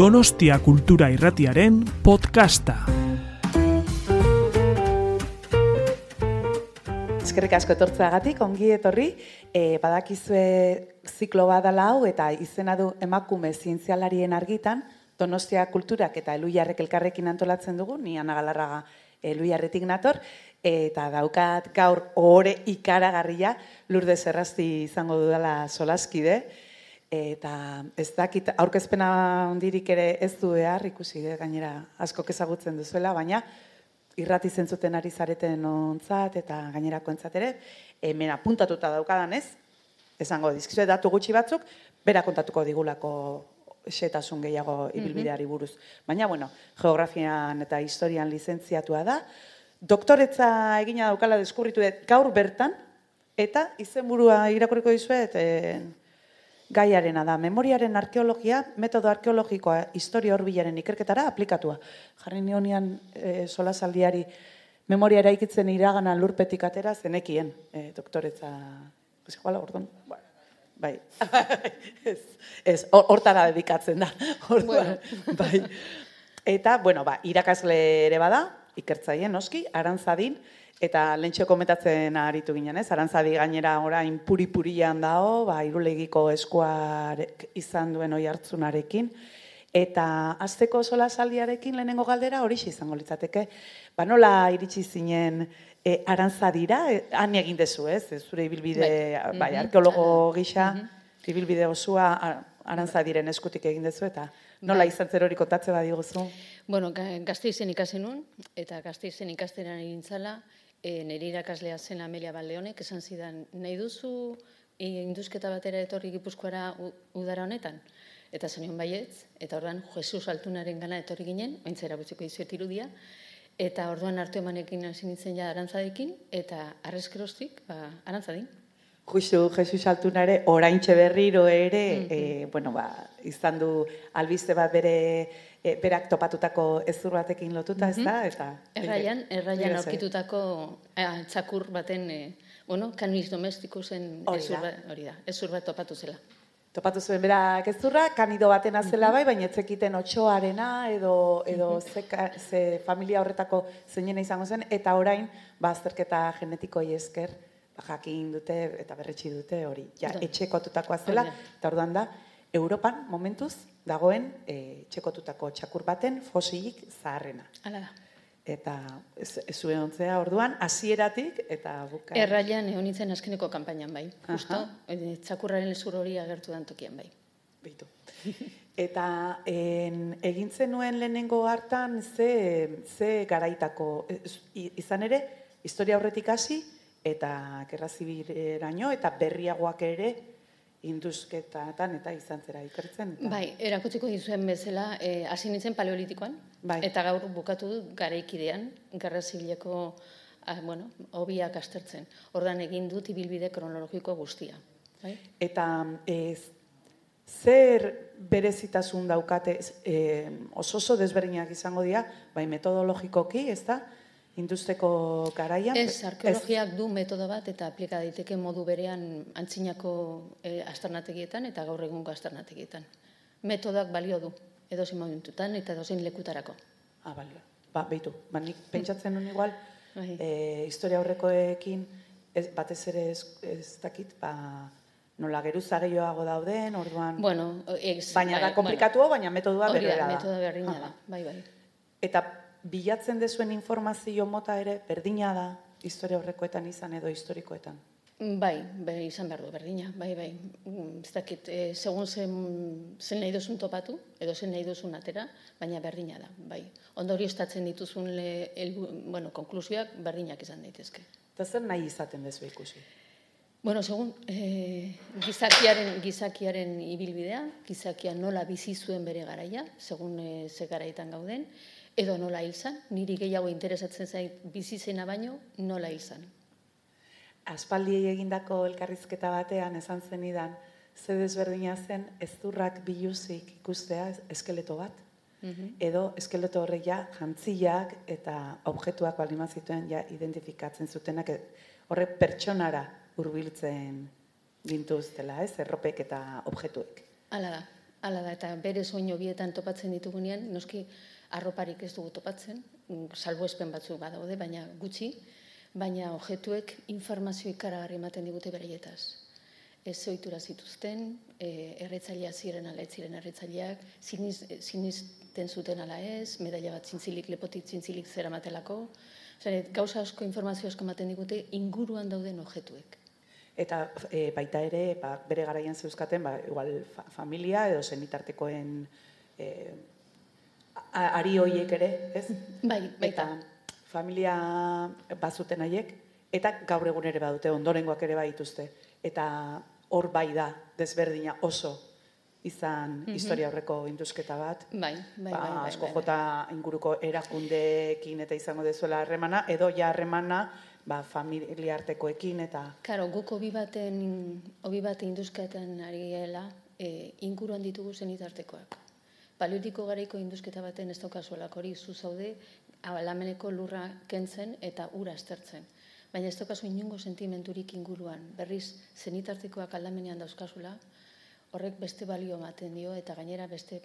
Donostia Kultura Irratiaren podcasta. Eskerrik asko etortzeagatik, ongi etorri, e, badakizue ziklo badala hau eta izena du emakume zientzialarien argitan, Donostia Kulturak eta Eluiarrek elkarrekin antolatzen dugu, ni Ana Galarraga Eluiarretik nator, eta daukat gaur ohore ikaragarria lurde zerrazti izango dudala solaskide, eta ez dakit aurkezpena hondirik ere ez du behar, ikusi gainera asko ezagutzen duzuela, baina irrati zentzuten ari zareten ontzat eta gainerako entzat ere, hemen apuntatuta daukadan ez, esango dizkizue datu gutxi batzuk, bera kontatuko digulako xetasun gehiago mhm. ibilbideari buruz. Baina, bueno, geografian eta historian lizentziatua da, doktoretza egina daukala deskurritu dut gaur bertan, eta izenburua irakurriko dizuet, e, gaiarena da, memoriaren arkeologia, metodo arkeologikoa historia horbilaren ikerketara aplikatua. Jarri nionian e, solasaldiari memoria eraikitzen iragana lurpetik atera zenekien, e, doktoretza, ez iguala, orduan, bueno bai. ez, ez, hortara dedikatzen da. Orduan, bai. Eta, bueno, ba, irakasle ere bada, ikertzaien noski, arantzadin, eta lentxo kometatzen aritu ginen, ez? Arantzadi gainera orain puri-purian dao, ba, irulegiko eskuar izan duen oi hartzunarekin, eta azteko sola saldiarekin lehenengo galdera hori izango litzateke. Ba, nola iritsi zinen e, arantza dira, e, han egin dezu, ez? Zure ibilbide, bai, bai mhm. arkeologo gisa, mm ibilbide osua arantza diren eskutik egin dezu, eta nola bai. izan zer hori kontatze badi guzu? Bueno, gazte izen ikasi nun, eta gazte izen ikasteran egin zala, e, nire irakaslea zen Amelia Baldeonek, esan zidan, nahi duzu e, induzketa batera etorri gipuzkoara udara honetan? Eta zenion baietz, eta ordan Jesus Altunaren gana etorri ginen, ointzera gutxiko izuet irudia, Eta orduan hartu emanekin hasi nintzen ja arantzadekin, eta arrezkerostik, ba, arantzadin. Justu, Jesus Altunare, oraintxe berriro ere, mm -hmm. bueno, ba, izan du albiste bat bere e, berak topatutako ezur batekin lotuta, mm -hmm. ez da? Eta, erraian, erraian aurkitutako eh, txakur baten, e, bueno, kaniz domestiku zen hori da, ezur bat topatu zela. Topatu zuen bera gezurra, kanido baten azela bai, baina etzekiten otxoarena edo, edo ze, ze familia horretako zeinena izango zen, eta orain, ba, azterketa genetikoi esker, ba, jakin dute eta berretxi dute hori. Ja, etxekotutakoa zela, eta orduan da, Europan, momentuz, dagoen e, etxekotutako txakur baten fosilik zaharrena. Hala da eta ez, ez zuen ontzea orduan, hasieratik eta buka. Erraian egon nintzen azkeneko kanpainan bai, justo, eh, txakurraren lezur hori agertu dan tokian bai. Bitu. Eta en, egintzen nuen lehenengo hartan ze, ze garaitako, izan ere, historia horretik hasi eta gerrazibiraino, eta berriagoak ere induzketatan eta izan zera ikertzen. Eta... Bai, erakutziko dizuen bezala, eh, hasi nintzen paleolitikoan, bai. eta gaur bukatu dut garaikidean, garra zibileko, ah, bueno, hobiak astertzen. Ordan egin dut ibilbide kronologiko guztia. Bai? Eta ez, zer berezitasun daukate, eh, oso oso desberdinak izango dira, bai metodologikoki, ez da? Industeko garaian? Ez, arkeologiak du metodo bat eta aplika daiteke modu berean antzinako e, astarnategietan eta gaur egungo astarnategietan. Metodoak balio du, edozein momentutan eta edozein lekutarako. Ah, balio. Ba, behitu, ba, nik pentsatzen nuen igual, e, historia horrekoekin, ez, batez ere ez, ez dakit, ba, nola geruza gehiago dauden, orduan... Bueno, baina da bai, komplikatu, baina metodua berdina da. Metodoa berdina da, bai, bai. Eta bilatzen dezuen informazio mota ere berdina da historia horrekoetan izan edo historikoetan. Bai, bai, izan behar du, berdina, bai, bai. Mm, ez dakit, e, segun zen, zen nahi duzun topatu, edo zen nahi duzun atera, baina berdina da, bai. Ondo hori estatzen dituzun, le, el, bueno, konklusioak berdinak izan daitezke. Eta zer nahi izaten dezu ikusi? Bueno, segun, e, gizakiaren, gizakiaren ibilbidea, gizakia nola bizi zuen bere garaia, segun e, ze garaitan gauden, edo nola izan, niri gehiago interesatzen zait bizi zena baino, nola izan. Aspaldi egindako elkarrizketa batean esan zen idan, ze desberdina zen ezurrak biluzik ikustea eskeleto bat, mhm. edo eskeleto horre ja jantziak eta objektuak balima zituen ja identifikatzen zutenak e, horre pertsonara hurbiltzen dintuztela, ez, erropek eta objektuek. Hala da. Hala da, eta bere soinu bietan topatzen ditugunean, noski arroparik ez dugu topatzen, mm, salbuespen batzuk badaude, baina gutxi, baina objektuek informazio ikaragarri ematen digute bereietaz. Ez zoitura zituzten, e, erretzailea ziren ala ez ziren erretzaileak, siniz, sinisten zuten ala ez, medaila bat zintzilik, lepotik zintzilik zera matelako, Zare, gauza asko informazio asko ematen digute inguruan dauden objektuek. Eta e, baita ere, ba, bere garaian zeuzkaten, ba, igual fa, familia edo zenitartekoen e, ari hoiek ere, ez? Bai, baita. Eta familia bazuten haiek, eta gaur egun ere badute, ondorengoak ere baituzte. Eta hor bai da, desberdina oso izan Mhm. historia horreko induzketa bat. Bai, bai, ba, bai, bai, asko bai, jota inguruko erakundeekin eta izango dezuela harremana, edo ja harremana ba, familia artekoekin eta... Karo, guk hobi baten, hobi baten induzketan ari gela, e, inguruan ditugu zenitartekoak. Paleolitiko garaiko induzketa baten ez daukazuelak hori zu zaude, alameneko lurra kentzen eta ura estertzen. Baina ez daukazu inungo sentimenturik inguruan. Berriz, zenitartekoak aldamenean dauzkazula, horrek beste balio ematen dio eta gainera beste,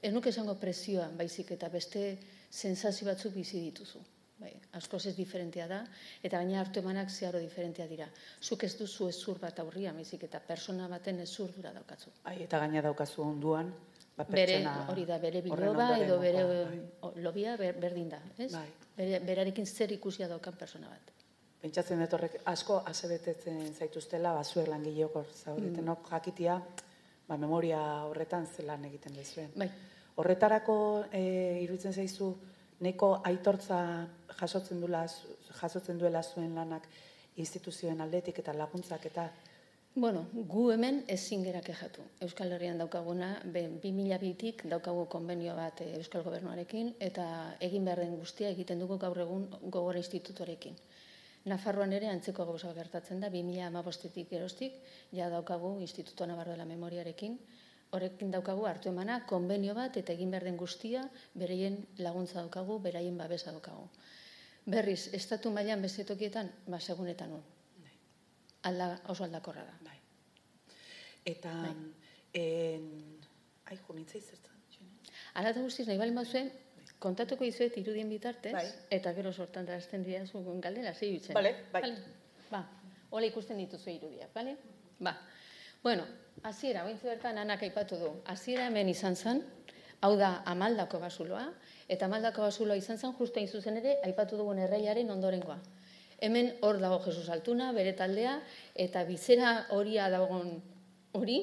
ez nuke esango presioa, baizik eta beste sensazio batzuk bizi dituzu. Bai, askoz ez diferentea da, eta gaina hartu emanak zeharo diferentea dira. Zuk ez duzu ezur bat aurria, baizik eta persona baten ezurdura daukatzu. Ai, eta gaina daukazu onduan, ba, Bere, hori da, bere biloba edo bere bai. o, lobia ber- berdin da, ez? Bai. Bere, berarekin zer ikusia daukan persona bat. Pentsatzen dut horrek asko asebetetzen zaituztela, ba, zuek langileok hor zaudetenok jakitia, ba, memoria horretan zelan egiten dezuen. Bai, Horretarako e, iruditzen zaizu, neko aitortza jasotzen, duela, zu- jasotzen duela zuen lanak instituzioen aldetik eta laguntzak eta Bueno, gu hemen ezin gera kejatu. Euskal Herrian daukaguna, be, 2002tik daukagu konbenio bat eh, Euskal Gobernuarekin, eta egin behar den guztia egiten dugu gaur egun gogora institutorekin. Nafarroan ere antzeko gauza gertatzen da, 2008tik gerostik, ja daukagu Instituto Navarro de la Memoriarekin, horrekin daukagu hartu emana, konbenio bat eta egin behar den guztia, bereien laguntza daukagu, beraien babesa daukagu. Berriz, estatu mailan beste tokietan, ba, segunetan nun. Alda, oso aldakorra da. bai. Eta Bai. en, ai, jo, nintzai zertzen. Hala eta guztiz, nahi bali mazuen, kontatuko izuet irudien bitartez, Bai. eta gero sortan da azten dira zugun galdera, zei bitzen. Bale, bai. Ba, hola ikusten dituzu irudiak, bale? Ba, bueno, hasiera, ointzu bertan anak aipatu du, hasiera hemen izan zen, hau da amaldako basuloa, eta amaldako basuloa izan zen, justu hain zuzen ere, aipatu dugun erreiaren ondorengoa. Hemen hor dago Jesus Altuna, bere taldea, eta bizera horia dagoen hori,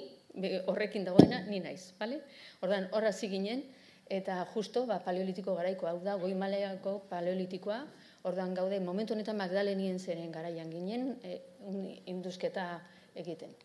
horrekin dagoena, ni naiz, bale? Ordan hor hasi ginen, eta justo, ba, paleolitiko garaikoa, hau da, goi maleako paleolitikoa, ordan gaude, momentu honetan Magdalenien zeren garaian ginen, e, induzketa egiten.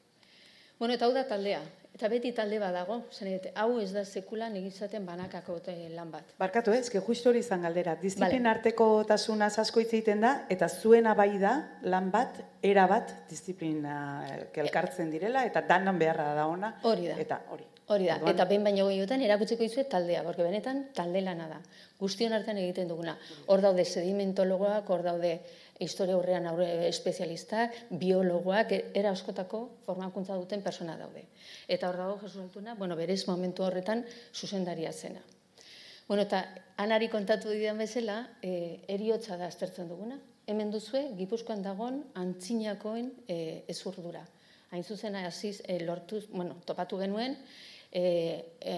Bueno, eta hau da taldea. Eta beti talde badago, zen edete, hau ez da sekulan egizaten banakako lan bat. Barkatu ez, que justo hori izan galdera. Disiplina arteko tasunaz asko hitz egiten da, eta zuena bai da, lan bat, era bat, disiplina eh, elkartzen direla, eta danan beharra da ona. Hori da. Eta hori. Hori da, Orduan- eta behin baino gehiotan erakutsiko dizuet taldea, porque benetan talde lana da. Guztion artean egiten duguna. Hor daude sedimentologoak, hor daude historia aurrean aurre espezialistak, biologoak, e- era askotako formakuntza duten persona daude. Eta hor dago Jesus Altuna, bueno, berez momentu horretan zuzendaria zena. Bueno, eta anari kontatu didan bezala, e, eriotza da aztertzen duguna. Hemen duzue, Gipuzkoan dagon antzinakoen e, ezurdura. Hain zuzen hasiz e, lortuz, bueno, topatu genuen, e, e,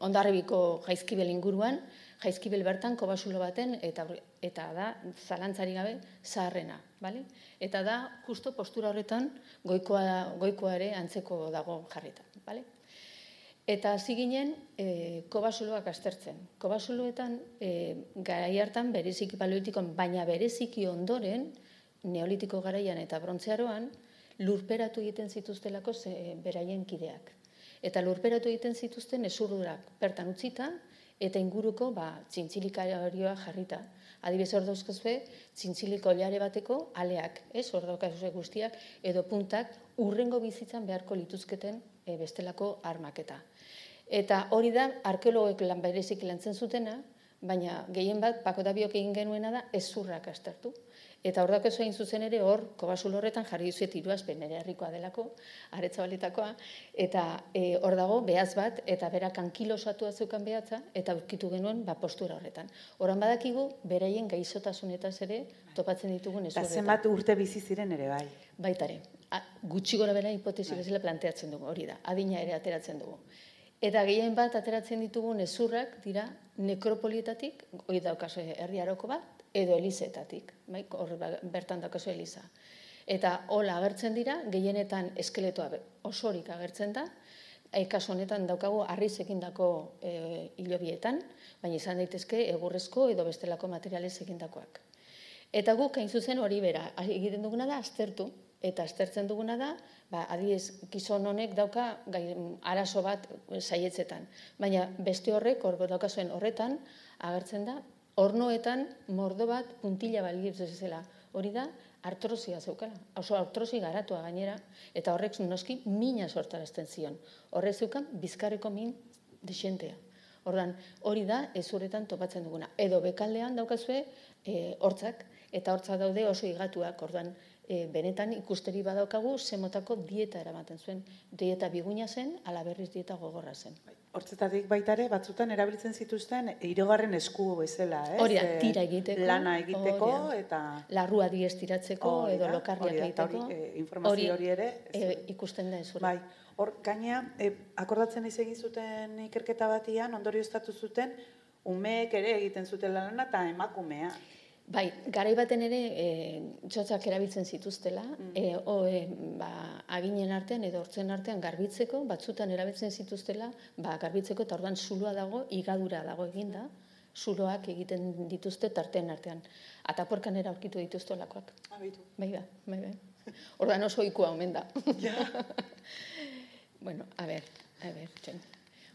ondarribiko jaizkibel inguruan, jaizkibel bertan kobasulo baten, eta, eta da, zalantzari gabe, zaharrena. Bale? Eta da, justo postura horretan, goikoa, goikoa ere antzeko dago jarrita. Bale? Eta hasi ginen e, kobasuloak aztertzen. Kobasuloetan e, garai hartan bereziki paleolitikoan, baina bereziki ondoren neolitiko garaian eta brontzearoan lurperatu egiten zituztelako ze, beraien kideak. Eta lurperatu egiten zituzten esurdurak bertan utzita eta inguruko ba, txintxilikarioa jarrita. Adibidez hor dauzkazue, txintxiliko olare bateko aleak, ez, hor guztiak, edo puntak urrengo bizitzan beharko lituzketen e, bestelako armaketa. Eta hori da, arkeologoek lan berezik lantzen zutena, baina gehien bat, Pako eta Biok egin genuena da, ezurrak aztertu. Eta hor dako zuain zuzen ere hor, kobasul horretan jarri duzuet iruazpen ere herrikoa delako, aretzabaletakoa, eta e, hor dago behaz bat, eta berak ankilosatu zeukan behatza, eta aurkitu genuen ba, postura horretan. Horan badakigu, beraien gaixotasunetaz ere topatzen ditugun ez Eta zenbat urte bizi ziren ere bai. Baitare, a, gutxi gora bera hipotesi bezala planteatzen dugu, hori da, adina ere ateratzen dugu. Eta gehien bat ateratzen ditugun ezurrak dira nekropolietatik, hori daukazu herriaroko bat, edo elizetatik, bai, hor ba- bertan daukazu eliza. Eta hola agertzen dira, gehienetan eskeletoa osorik agertzen da, e, kasu honetan daukagu harriz egindako e, hilobietan, baina izan daitezke egurrezko edo bestelako materialez egindakoak. Eta guk hain zuzen hori bera, egiten duguna da aztertu, eta aztertzen duguna da, ba, adiez, gizon honek dauka gai, arazo bat saietzetan. Baina beste horrek, hor daukazuen horretan, agertzen da, hornoetan mordo bat puntila baliz zela. Hori da, artrosia zeukala. Oso artrosi garatua gainera, eta horrek noski mina sortarazten zion. Horrek zeukan bizkarreko min desentea. Ordan hori da ezuretan topatzen duguna. Edo bekaldean daukazue e, hortzak, eta hortza daude oso igatuak, ordan e, benetan ikusteri badaukagu zemotako dieta eramaten zuen. Dieta biguina zen, ala berriz dieta gogorra zen. Hortzetatik baita ere, batzutan erabiltzen zituzten hirugarren esku bezala, ez? Hori da, Eh, tira egiteko. Lana egiteko hori da. eta... Larrua diestiratzeko Hori edo lokarriak hori egiteko. hori, eh, informazio hori ere, ez du- ikusten da ezure. Bai, hor, gaina, e, akordatzen naiz egin zuten ikerketa batian, ondorio estatu zuten, umeek ere egiten zutela lana eta emakumea. Bai, garai baten ere e, txotzak erabiltzen zituztela, Mm. e, o, e, ba, aginen artean edo hortzen artean garbitzeko, batzutan erabiltzen zituztela, ba, garbitzeko eta orduan zuloa dago, igadura dago eginda, zuloak egiten dituzte tartean artean. Ataporkan era aurkitu dituzte olakoak. Abitu. Bai da, bai bai. Orduan oso ikua omen da. Ja. Bueno, a ber, a ber, txon.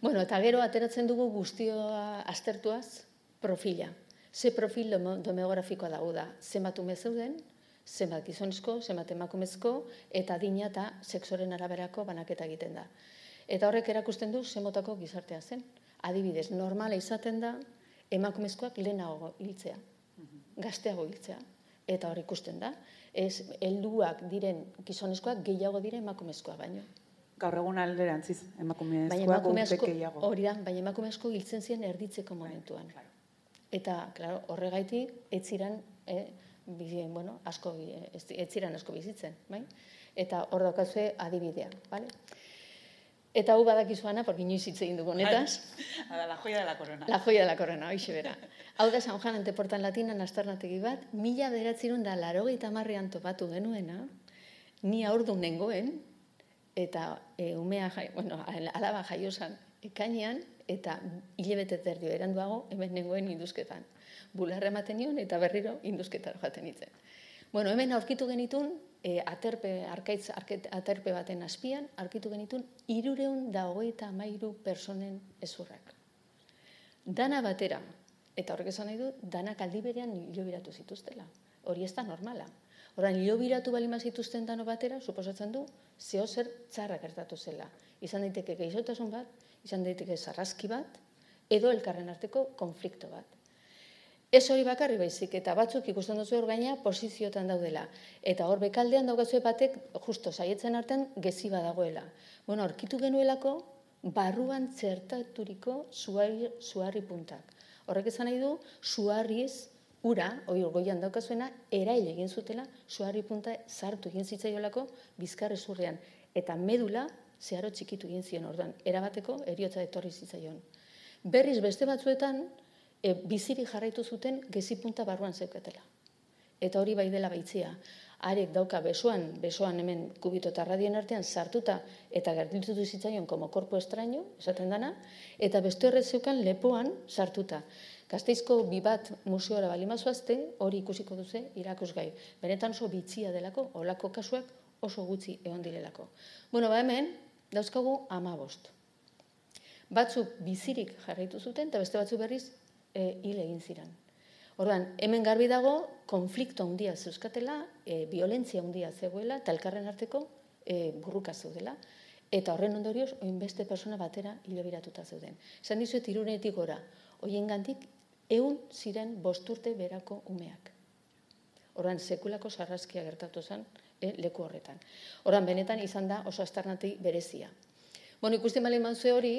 Bueno, eta gero ateratzen dugu guztioa aztertuaz profila. Ze profil demografikoa dago da, zenbat ume zeuden, zenbat gizonezko, zenbat emakumezko, eta adina eta sexoren araberako banaketa egiten da. Eta horrek erakusten du zemotako gizartea zen. Adibidez, normala izaten da emakumezkoak lehenago hiltzea, gazteago hiltzea. Eta hor ikusten da, ez helduak diren gizonezkoak gehiago dire emakumezkoak baino. Gaur egun alderantziz, emakume Baina ezkoak emakume asko, gehiago. hori da, baina emakume asko hiltzen ziren erditzeko momentuan. claro. Eta, claro, horregaitik, ez ziren, eh, bi- bueno, asko, ez ziren asko bizitzen, bai? Eta hor daukazue adibidea, bale? Eta hau badakizu ana, porque inoiz hitz egin dugu honetaz, Hala, la joya de la corona. la joya de la corona, hoxe bera. Hau da San Juan Anteportan Latinan astarnategi bat, mila bederatzerun da larogeita marrean topatu genuena, ni aurdu nengoen, eta e, umea, jai, bueno, alaba jaiosan ekainean, eta hilebete terdio eranduago, hemen nengoen induzketan. Bularra ematen nion, eta berriro induzketara joaten nintzen. Bueno, hemen aurkitu genitun, e, aterpe, arkaitz, arket, aterpe baten azpian, aurkitu genitun, irureun da hogeita amairu personen ezurrak. Dana batera, eta horrek esan nahi du, danak aldi berean hilobiratu zituztela. Hori ez da normala. Horan, hilobiratu balima zituzten dano batera, suposatzen du, zeo zer txarra gertatu zela. Izan daiteke geixotasun bat, izan daiteke sarraski bat, edo elkarren arteko konflikto bat. Ez hori bakarri baizik, eta batzuk ikusten duzu hor gaina posiziotan daudela. Eta hor bekaldean daukazue batek, justo saietzen artean, gezi dagoela. Bueno, aurkitu genuelako, barruan txertaturiko zuari, zuarri puntak. Horrek esan nahi du, zuarriz, ura, hori goian daukazuena, erail egin zutela, zuarri punta sartu egin zitzaiolako bizkarre zurrean. Eta medula, zeharo txikitu egin zion orduan, erabateko eriotza etorri zitzaion. Berriz beste batzuetan, e, bizirik jarraitu zuten gezipunta barruan zeukatela. Eta hori bai dela baitzia. Arek dauka besoan, besoan hemen kubito eta radien artean sartuta eta gertitu zitzaion como korpo estraño, esaten dana, eta beste horret zeukan lepoan sartuta. Gazteizko bi bat museora balimazuazte, hori ikusiko duze irakusgai. Benetan oso bitzia delako, olako kasuak oso gutxi egon direlako. Bueno, ba hemen, dauzkagu ama bost. Batzuk bizirik jarraitu zuten, eta beste batzuk berriz e, hil egin ziren. Orduan, hemen garbi dago, konflikto handia zeuzkatela, e, violentzia handia zegoela, eta elkarren arteko e, burruka zeudela. Eta horren ondorioz, oin beste persona batera hilobiratuta zeuden. Esan dizuet irunetik gora, hoien gandik, eun ziren bosturte berako umeak. Horan sekulako sarraskia gertatu zen e, leku horretan. Horan benetan izan da oso astarnati berezia. Bueno, ikusten bali manzue hori,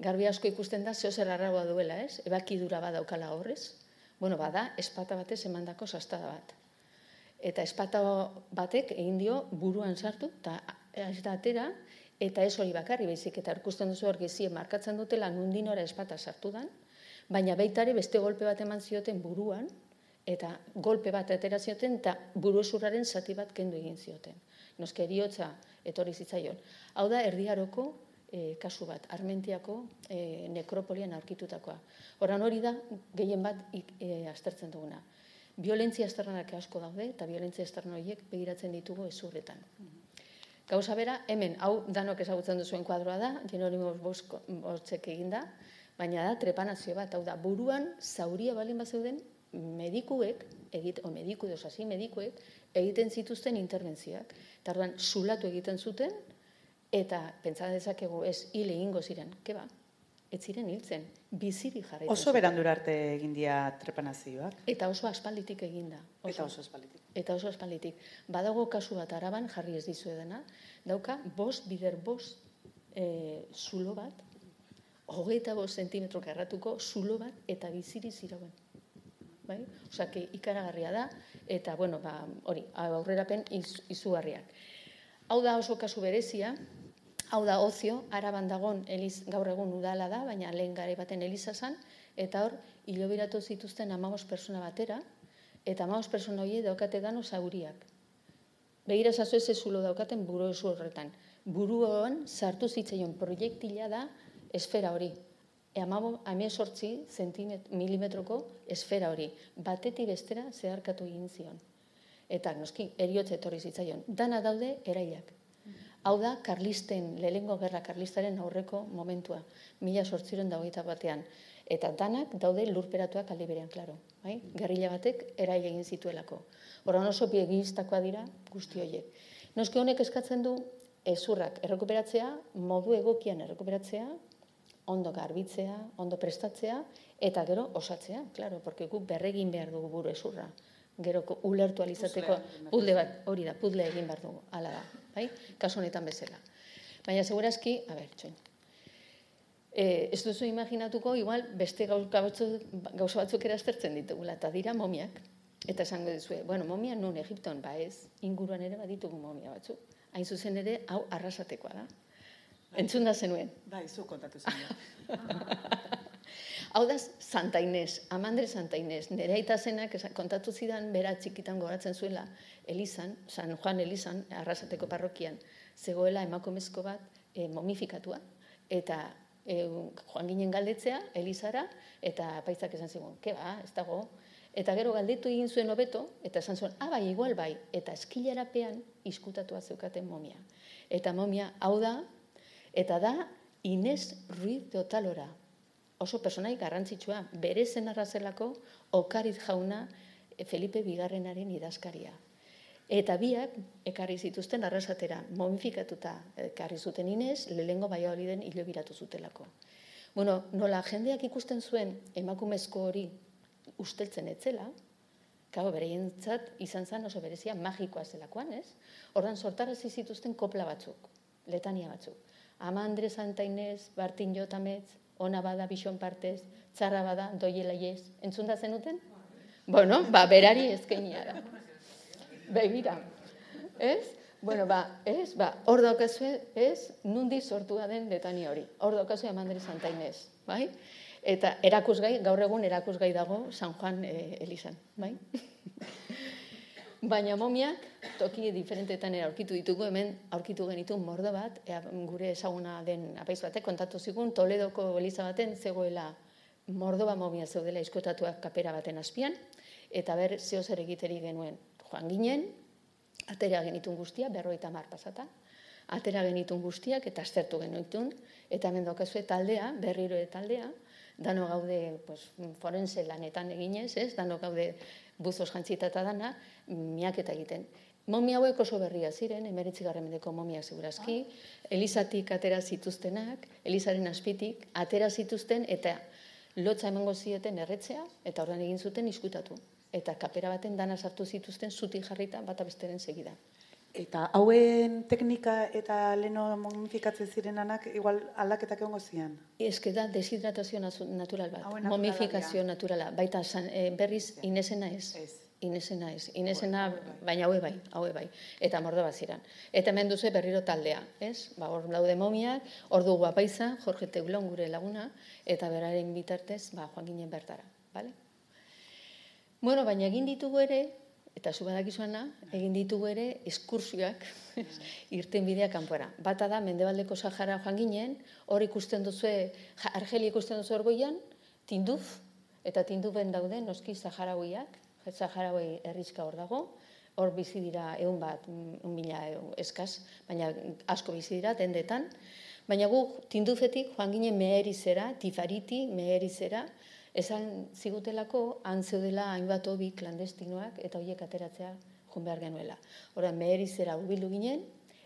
garbi asko ikusten da, zeo zer arraua duela, ez? Ebakidura badaukala horrez. Bueno, bada, espata batez emandako sastada bat. Eta espata batek egin dio buruan sartu, eta ez da atera, eta ez hori bakarri, baizik, eta ikusten duzu hor gezie markatzen dutela nundinora espata sartu dan, baina baitare beste golpe bat eman zioten buruan, eta golpe bat atera zioten, eta buru zati bat kendu egin zioten. Noske eriotza etorri zitzaion. Hau da, erdiaroko e, kasu bat, Armentiako e, nekropolian aurkitutakoa. Horan hori da, gehien bat e, aztertzen duguna. Violentzia esternanak asko daude, eta violentzia esterna horiek begiratzen ditugu ezurretan. Gauza bera, hemen, hau danok ezagutzen duzuen kuadroa da, Jeronimo Bostzek eginda, baina da trepanazio bat, hau da, buruan zauria balin bat zeuden, medikuek, egit, o mediku dosasi medikuek, egiten zituzten interbentzioak. Eta orduan, zulatu egiten zuten, eta pentsa dezakegu ez hile ingo ziren, ke ba? Ez ziren hiltzen, biziri jarri. Oso berandur arte egin dia trepanazioak. Eta oso aspalditik eginda. Oso. Eta oso aspalditik. Eta oso aspalditik. Badago kasu bat araban, jarri ez dizu edena, dauka, bost bider bost e, zulo bat, hogeita bost zentimetro karratuko zulo bat, eta biziri zirauen bai? Osea, que ikaragarria da eta bueno, ba, hori, aurrerapen iz, izugarriak. Hau da oso kasu berezia, hau da ozio, araban dagon eliz, gaur egun udala da, baina lehen gare baten eliza zan, eta hor, hilobiratu zituzten amamos persona batera, eta amamos persona hori daukate dano zauriak. Begira zazu ez zulo daukaten buru horretan. Buruan sartu zitzaion proiektila da esfera hori, amie sortzi milimetroko esfera hori, batetik bestera zeharkatu egin zion. Eta, noski, eriotze etorri zitzaion. Dana daude erailak. Hau da, karlisten, lehengo gerra karlistaren aurreko momentua, mila sortziren dagoita batean. Eta danak daude lurperatuak aldi berean, klaro. Bai? Gerrila batek erail egin zituelako. Horan oso biegiztakoa dira guzti horiek. Noski honek eskatzen du ezurrak errekuperatzea, modu egokian errekuperatzea, ondo garbitzea, ondo prestatzea, eta gero osatzea, claro, porque guk berregin behar dugu buru esurra. Gero ulertu alizateko, puzle bat, hori da, puzle egin behar dugu, ala da, bai? Kaso honetan bezala. Baina, segurazki, a ber, txoin. E, ez duzu imaginatuko, igual, beste gauza batzuk eraztertzen ditugula, eta dira momiak. Eta esango dizue, bueno, momia nun Egipton, ba ez, inguruan ere baditugu momia batzuk. Hain zuzen ere, hau arrasatekoa da. Entzun da zenuen. Bai, zu kontatu zenuen. Hau da, Santa Inés, Amandre Santa Inés, nire aita zenak kontatu zidan, bera txikitan goratzen zuela, Elizan, San Juan Elizan, arrasateko parrokian, zegoela emakumezko bat e, momifikatua, eta e, joan ginen galdetzea, Elizara, eta paitzak esan zigun, ke ba, ez dago, eta gero galdetu egin zuen hobeto, eta esan zuen, ah, bai, igual bai, eta eskilarapean iskutatua zeukaten momia. Eta momia, hau da, Eta da, Inez Ruiz de Otalora. Oso personai garrantzitsua, bere zen arrazelako, okariz jauna eh, Felipe Bigarrenaren idazkaria. Eta biak, ekarri zituzten arrasatera, momifikatuta ekarri zuten Inez, lehengo baia hori den hilobiratu zutelako. Bueno, nola jendeak ikusten zuen emakumezko hori usteltzen etzela, Kabo, bere izan zen oso berezia magikoa zelakoan, ez? Hordan sortarazi zituzten kopla batzuk, letania batzuk. Amandre Santa Inez, Bartin Jotametz, ona bada bixon partez, txarra bada doiela iez. Entzun da zenuten? Bueno, ba, berari ezkeinia da. Begira. Ez? Bueno, ba, ez? Ba, hor daukazue, ez? Nundi sortua den letani hori. Hor daukazue Amandre Santa Inez, bai? Eta erakusgai, gaur egun erakusgai dago San Juan eh, Elizan, bai? Baina momiak, toki diferentetan aurkitu ditugu, hemen aurkitu genitu mordo bat, ea, gure ezaguna den apaiz batek, kontatu zigun, Toledoko eliza baten zegoela mordoba momia zeudela izkotatuak kapera baten azpian, eta ber, zeo zer egiteri genuen. Joan ginen, atera genitun guztia, berroita mar pasata, atera genitun guztiak, eta aztertu genitun, eta hemen dokazue taldea, berriro taldea, dano gaude pues, forense lanetan eginez, ez? dano gaude buzos jantzita eta dana, miaketa egiten. Momi hauek oso berria ziren, emeritzi garramendeko momiak segurazki, elizatik atera zituztenak, elizaren azpitik, atera zituzten eta lotza emango zieten erretzea, eta horren egin zuten iskutatu. Eta kapera baten dana sartu zituzten zuti jarrita bata besteren segida. Eta hauen teknika eta leno momifikatzen zirenanak igual aldaketak egongo zian. Eske da deshidratazio natural bat, momifikazio naturala, baita san, eh, berriz inesena ez. Ez. Inesena ez, inesena, Haue bai. baina haue bai, haue bai, eta mordo bat ziren. Eta hemen duzu berriro taldea, ez? Ba, hor daude momiak, hor dugu apaiza, Jorge Teulon gure laguna, eta beraren bitartez, ba, joan ginen bertara, bale? Bueno, baina egin ditugu ere, eta zu badakizuana, egin ditugu ere eskursioak irten bidea kanpora. Bata da, Mendebaldeko Sahara joan ginen, hor ikusten duzue, ja- Argelia ikusten duzu orgoian, tinduf, eta tindufen daude noski Saharauiak, Saharaui herrizka hor dago, hor bizi dira egun bat, mila eskaz, baina asko bizi dira dendetan. Baina gu tindufetik joan ginen meherizera, tifariti, meherizera, esan zigutelako han zeudela hainbat hobi klandestinoak eta horiek ateratzea joan behar genuela. Hora meherizera hurbildu ginen,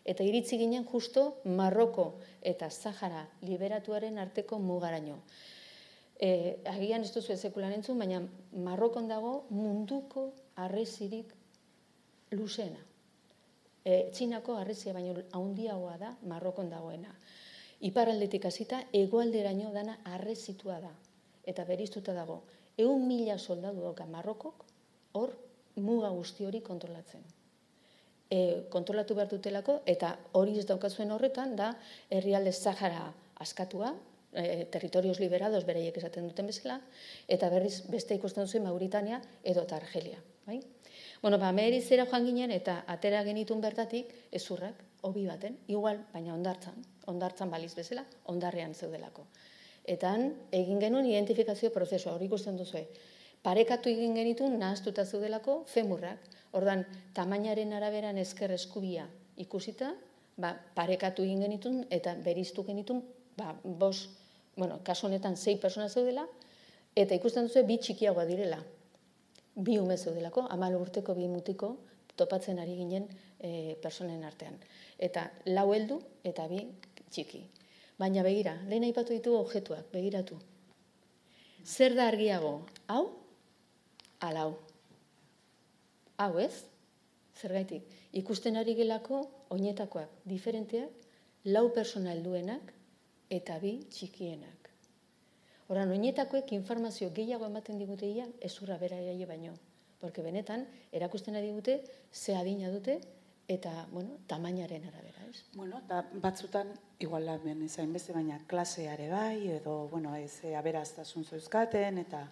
eta iritzi ginen justo Marroko eta Sahara liberatuaren arteko mugaraino. E, agian ez duzu sekulan entzun, baina Marrokon dago munduko harresirik luzena. E, Txinako harresia baino handiagoa da Marrokon dagoena. Iparraldetik hasita hegoalderaino dana harresitua da eta beriztuta dago. Ehun mila soldadu dauka Marrokok hor muga guzti hori kontrolatzen. E, kontrolatu behar dutelako eta hori ez daukazuen horretan da herrialde Sahara askatua, e, territorios liberados bereiek esaten duten bezala, eta berriz beste ikusten duzu Mauritania edo eta Argelia. Bai? Bueno, ba, meherizera joan ginen eta atera genitun bertatik ezurrak, hobi baten, igual, baina ondartzan, ondartzan baliz bezala, ondarrean zeudelako. Eta han egin genuen identifikazio prozesua, hori ikusten duzu. Parekatu egin genitun nahaztuta zeudelako femurrak. Ordan tamainaren araberan ezker eskubia ikusita, ba, parekatu egin genitun eta beriztu genitun, ba, bos, bueno, kasu honetan sei persona zeudela, eta ikusten duzu bi txikiagoa direla. Bi ume zeudelako, amal urteko bi mutiko topatzen ari ginen e, personen artean. Eta lau heldu eta bi txiki. Baina begira, lehen aipatu ditugu objektuak, begiratu. Zer da argiago? Hau? Ala hau. Hau ez? Zergaitik? Ikusten ari gelako oinetakoak diferenteak, lau persona helduenak eta bi txikienak. Horan, oinetakoek informazio gehiago ematen diguteia ezurra bera baino. Porque benetan, erakusten ari dute, ze adina dute, eta, bueno, tamainaren arabera, ez? Bueno, da batzutan, igual hemen ezain beste, baina klaseare bai, edo, bueno, ez e, aberaztasun zeuzkaten, eta...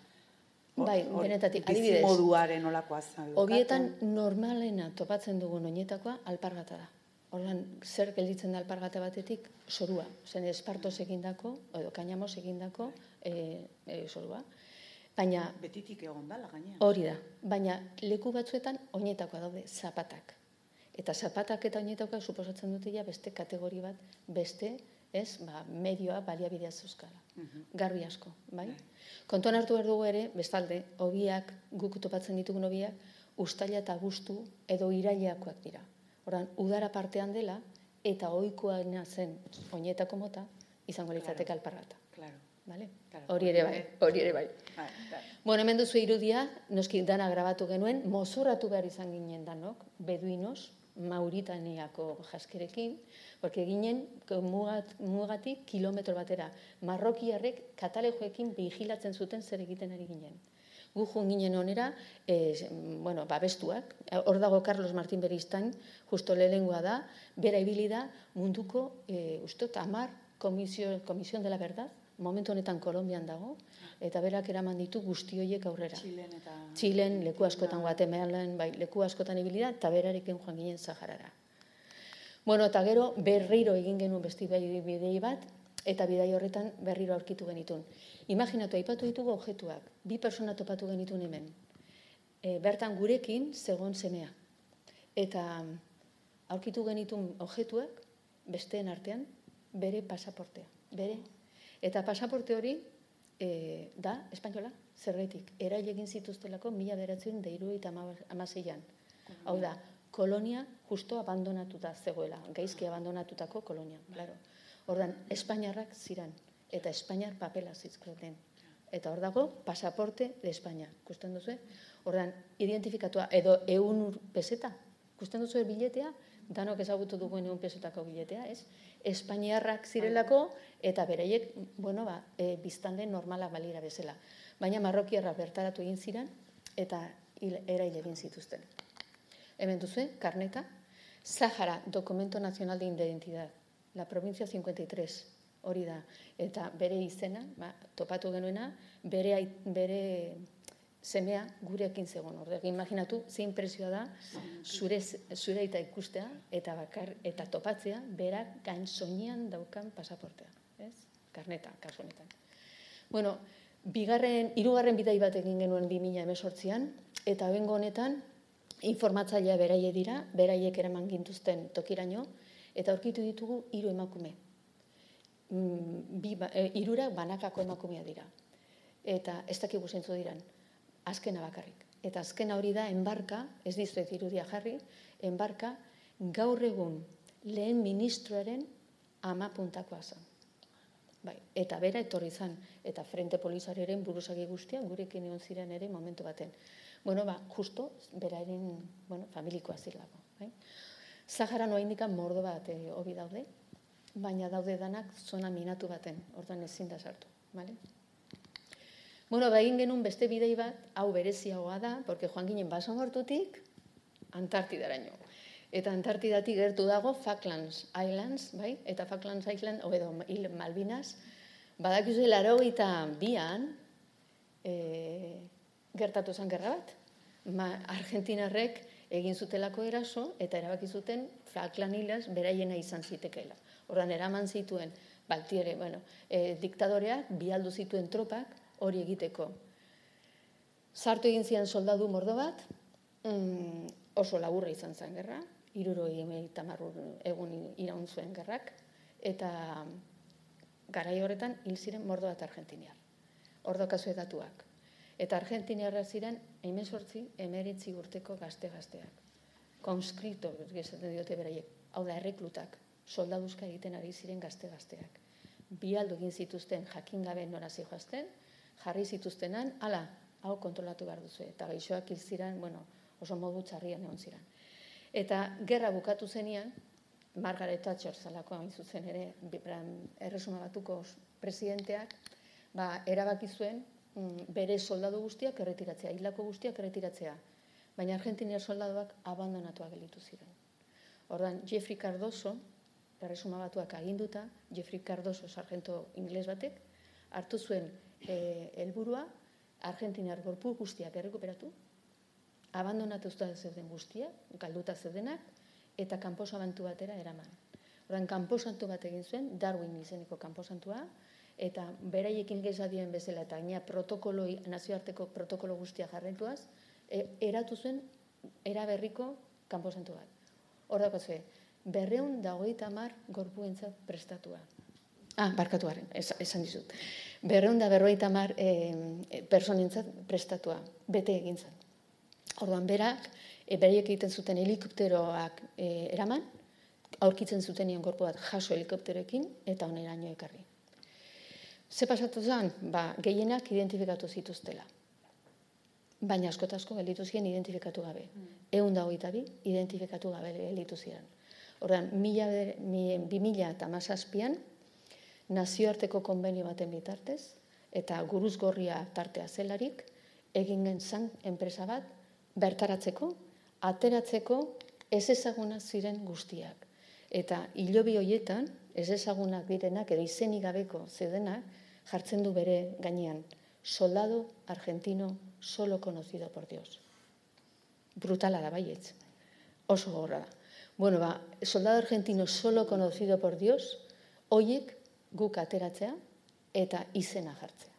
hor- Bai, benetatik, adibidez. moduaren olakoa zaukaten. Hobietan normalena topatzen dugun oinetakoa alpargata da. Orduan, zer gelditzen da alpargata batetik? Sorua. Zen espartos egindako, edo kainamos egindako e, e, sorua. Baina Betitik egon dala, gaina. hori da. Baina leku batzuetan oinetakoa daude, zapatak. Eta zapatak eta oinetakoak suposatzen dute ja beste kategori bat, beste, ez, ba, medioa baliabidea zeuzkala. Garbi asko, bai? Kontuan hartu behar dugu ere, bestalde, hobiak, guk topatzen ditugun hobiak, ustaila eta guztu edo iraileakoak dira. Horan, udara partean dela, eta ohikoena zen oinetako mota, izango litzateke alpargata. Claro. Bale? Claro, Hori ere bai, hori ere bai. Bueno, hemen duzu irudia, noski dana grabatu genuen, mozorratu behar izan ginen danok, beduinos, Mauritaniako jaskerekin, porque ginen mugat, mugatik kilometro batera. Marrokiarrek katalejoekin vigilatzen zuten zer egiten ari ginen. Gu joan ginen onera, e, bueno, babestuak, hor dago Carlos Martín Beristain, justo lehengoa da, bera ibili da munduko, e, ustot, amar komisio, komisión de la verdad, momentu honetan Kolombian dago, eta berak eraman ditu guzti horiek aurrera. Txilen eta... Txilen, leku askotan Guatemalan, bai, leku askotan ibili da, eta berarekin joan ginen Saharara. Bueno, eta gero berriro egin genuen besti bidei bat, eta bidai horretan berriro aurkitu genitun. Imaginatu, aipatu ditugu objektuak, bi persona topatu genitun hemen. E, bertan gurekin zegon semea. Eta mm, aurkitu genitun objektuak, besteen artean, bere pasaportea. Bere. Eta pasaporte hori e, da, espainola, zergaitik, erail egin zituztelako mila beratzen deiru eta amaseian. Hau da, kolonia justo abandonatuta zegoela, gaizki abandonatutako kolonia, claro. Ordan Espainiarrak ziran, eta Espainiar papela zizkloten. Eta hor dago, pasaporte de España. Kusten duzu? Ordan, identifikatua, edo eun peseta. Kusten duzu biletea? Danok ezagutu duguen eun pesetako biletea, ez? Espainiarrak zirelako, eta beraiek, bueno, ba, e, biztande normalak balira bezala. Baina marrokiarra bertaratu egin ziren, eta eraile egin zituzten. Hemen duzu, karneta, Sahara, Documento Nacional de Identidad, la provincia 53, hori da. Eta bere izena, ba, topatu genuena, bere, bere semea gurekin zegoen. Orde, imaginatu, zein presioa da, zure, zure eta ikustea, eta bakar, eta topatzea, berak gain soinean daukan pasaportea. Ez? Karneta, kasu honetan. Bueno, bigarren, irugarren bidai bat egin genuen 2018an, eta bengo honetan, informatzailea beraie dira, beraiek eraman gintuzten tokiraino, eta aurkitu ditugu hiru emakume. Mm, bi, e, banakako emakumea dira. Eta ez dakigu zentzu diran, azkena bakarrik. Eta azkena hori da, enbarka, ez dizuet irudia jarri, enbarka gaur egun lehen ministroaren ama puntakoa zen. Bai, eta bera etorri zen, eta frente polizariaren buruzagi guztia gurekin egon ziren ere momentu baten. Bueno, ba, justo, beraren, bueno, familikoa zilako. Bai? Zahara noa indikan mordo bat e, hobi daude, baina daude danak zona minatu baten, ordan ezin da sartu, vale? Bueno, ba egin genuen beste bidei bat, hau bereziagoa da, porque joan ginen baso mortutik Antartidaraino. Eta Antartidatik gertu dago Falklands Islands, bai? Eta Falklands Island, edo Malvinas, badakizu laro eta bian, e, gertatu zen gerra bat. Ma, Argentinarrek egin zutelako eraso, eta erabaki zuten Falkland Islands beraiena izan zitekeela. Ordan eraman zituen Baltiere, bueno, e, diktadoreak bialdu zituen tropak hori egiteko. Sartu egin zian soldadu mordo bat, mm, oso laburra izan zen gerra, iruro egun iraun zuen gerrak, eta garai horretan hil ziren mordo bat argentiniar. Ordo kasu edatuak. Eta argentiniarra ziren, hemen sortzi, emeritzi urteko gazte-gazteak. Konskripto, gezaten diote beraiek, hau da, erreklutak soldaduzka egiten ari ziren gazte-gazteak. Bi egin zituzten jakin gabe nora zijoazten, jarri zituztenan, ala, hau kontrolatu behar duzu. Eta gaixoak hil ziren, bueno, oso modu txarrian egon ziren. Eta gerra bukatu zenian, Margaret Thatcher zalako hain zuzen ere, erresuma batuko presidenteak, ba, erabaki zuen bere soldadu guztiak erretiratzea, hilako guztiak erretiratzea. Baina Argentinia soldaduak abandonatuak gelitu ziren. Ordan Jeffrey Cardoso, erresuma batuak aginduta, Jeffrey Cardoso sargento ingles batek, hartu zuen e, helburua Argentinar gorpu guztiak errekuperatu, abandonatu zeuden guztia, galduta zeudenak, eta kanposabantu batera eraman. Horren, kanposantu bat egin zuen, Darwin izeneko kanposantua, eta beraiekin gezadien bezala, eta gaina protokoloi, nazioarteko protokolo guztia jarrentuaz, e, eratu zuen, eraberriko kanposantu bat. Hor dago berreun dagoita mar gorpuentzat prestatua. Ah, barkatuaren, esan dizut. Berreun da berroita mar e, personentzat prestatua, bete egin. Orduan, berak, e, beraiek egiten zuten helikopteroak e, eraman, aurkitzen zuten nion gorpu bat jaso helikopteroekin, eta oneraino ekarri. Ze pasatu zen? Ba, gehienak identifikatu zituztela. Baina askotasko gelditu ziren identifikatu gabe. Mm. Egun dagoita bi, identifikatu gabe gelditu ziren. Horren, bi mila eta mazazpian, nazioarteko konbenio baten bitartez, eta guruz gorria tartea zelarik, egin gentzan enpresa bat, bertaratzeko, ateratzeko ez ezaguna ziren guztiak. Eta hilobi hoietan, ez ezagunak direnak, edo izenik gabeko zeudenak, jartzen du bere gainean, soldado argentino solo conocido por Dios. Brutala da baietz. Oso gorra da. Bueno, ba, soldado argentino solo conocido por Dios, oiek guk ateratzea eta izena jartzea.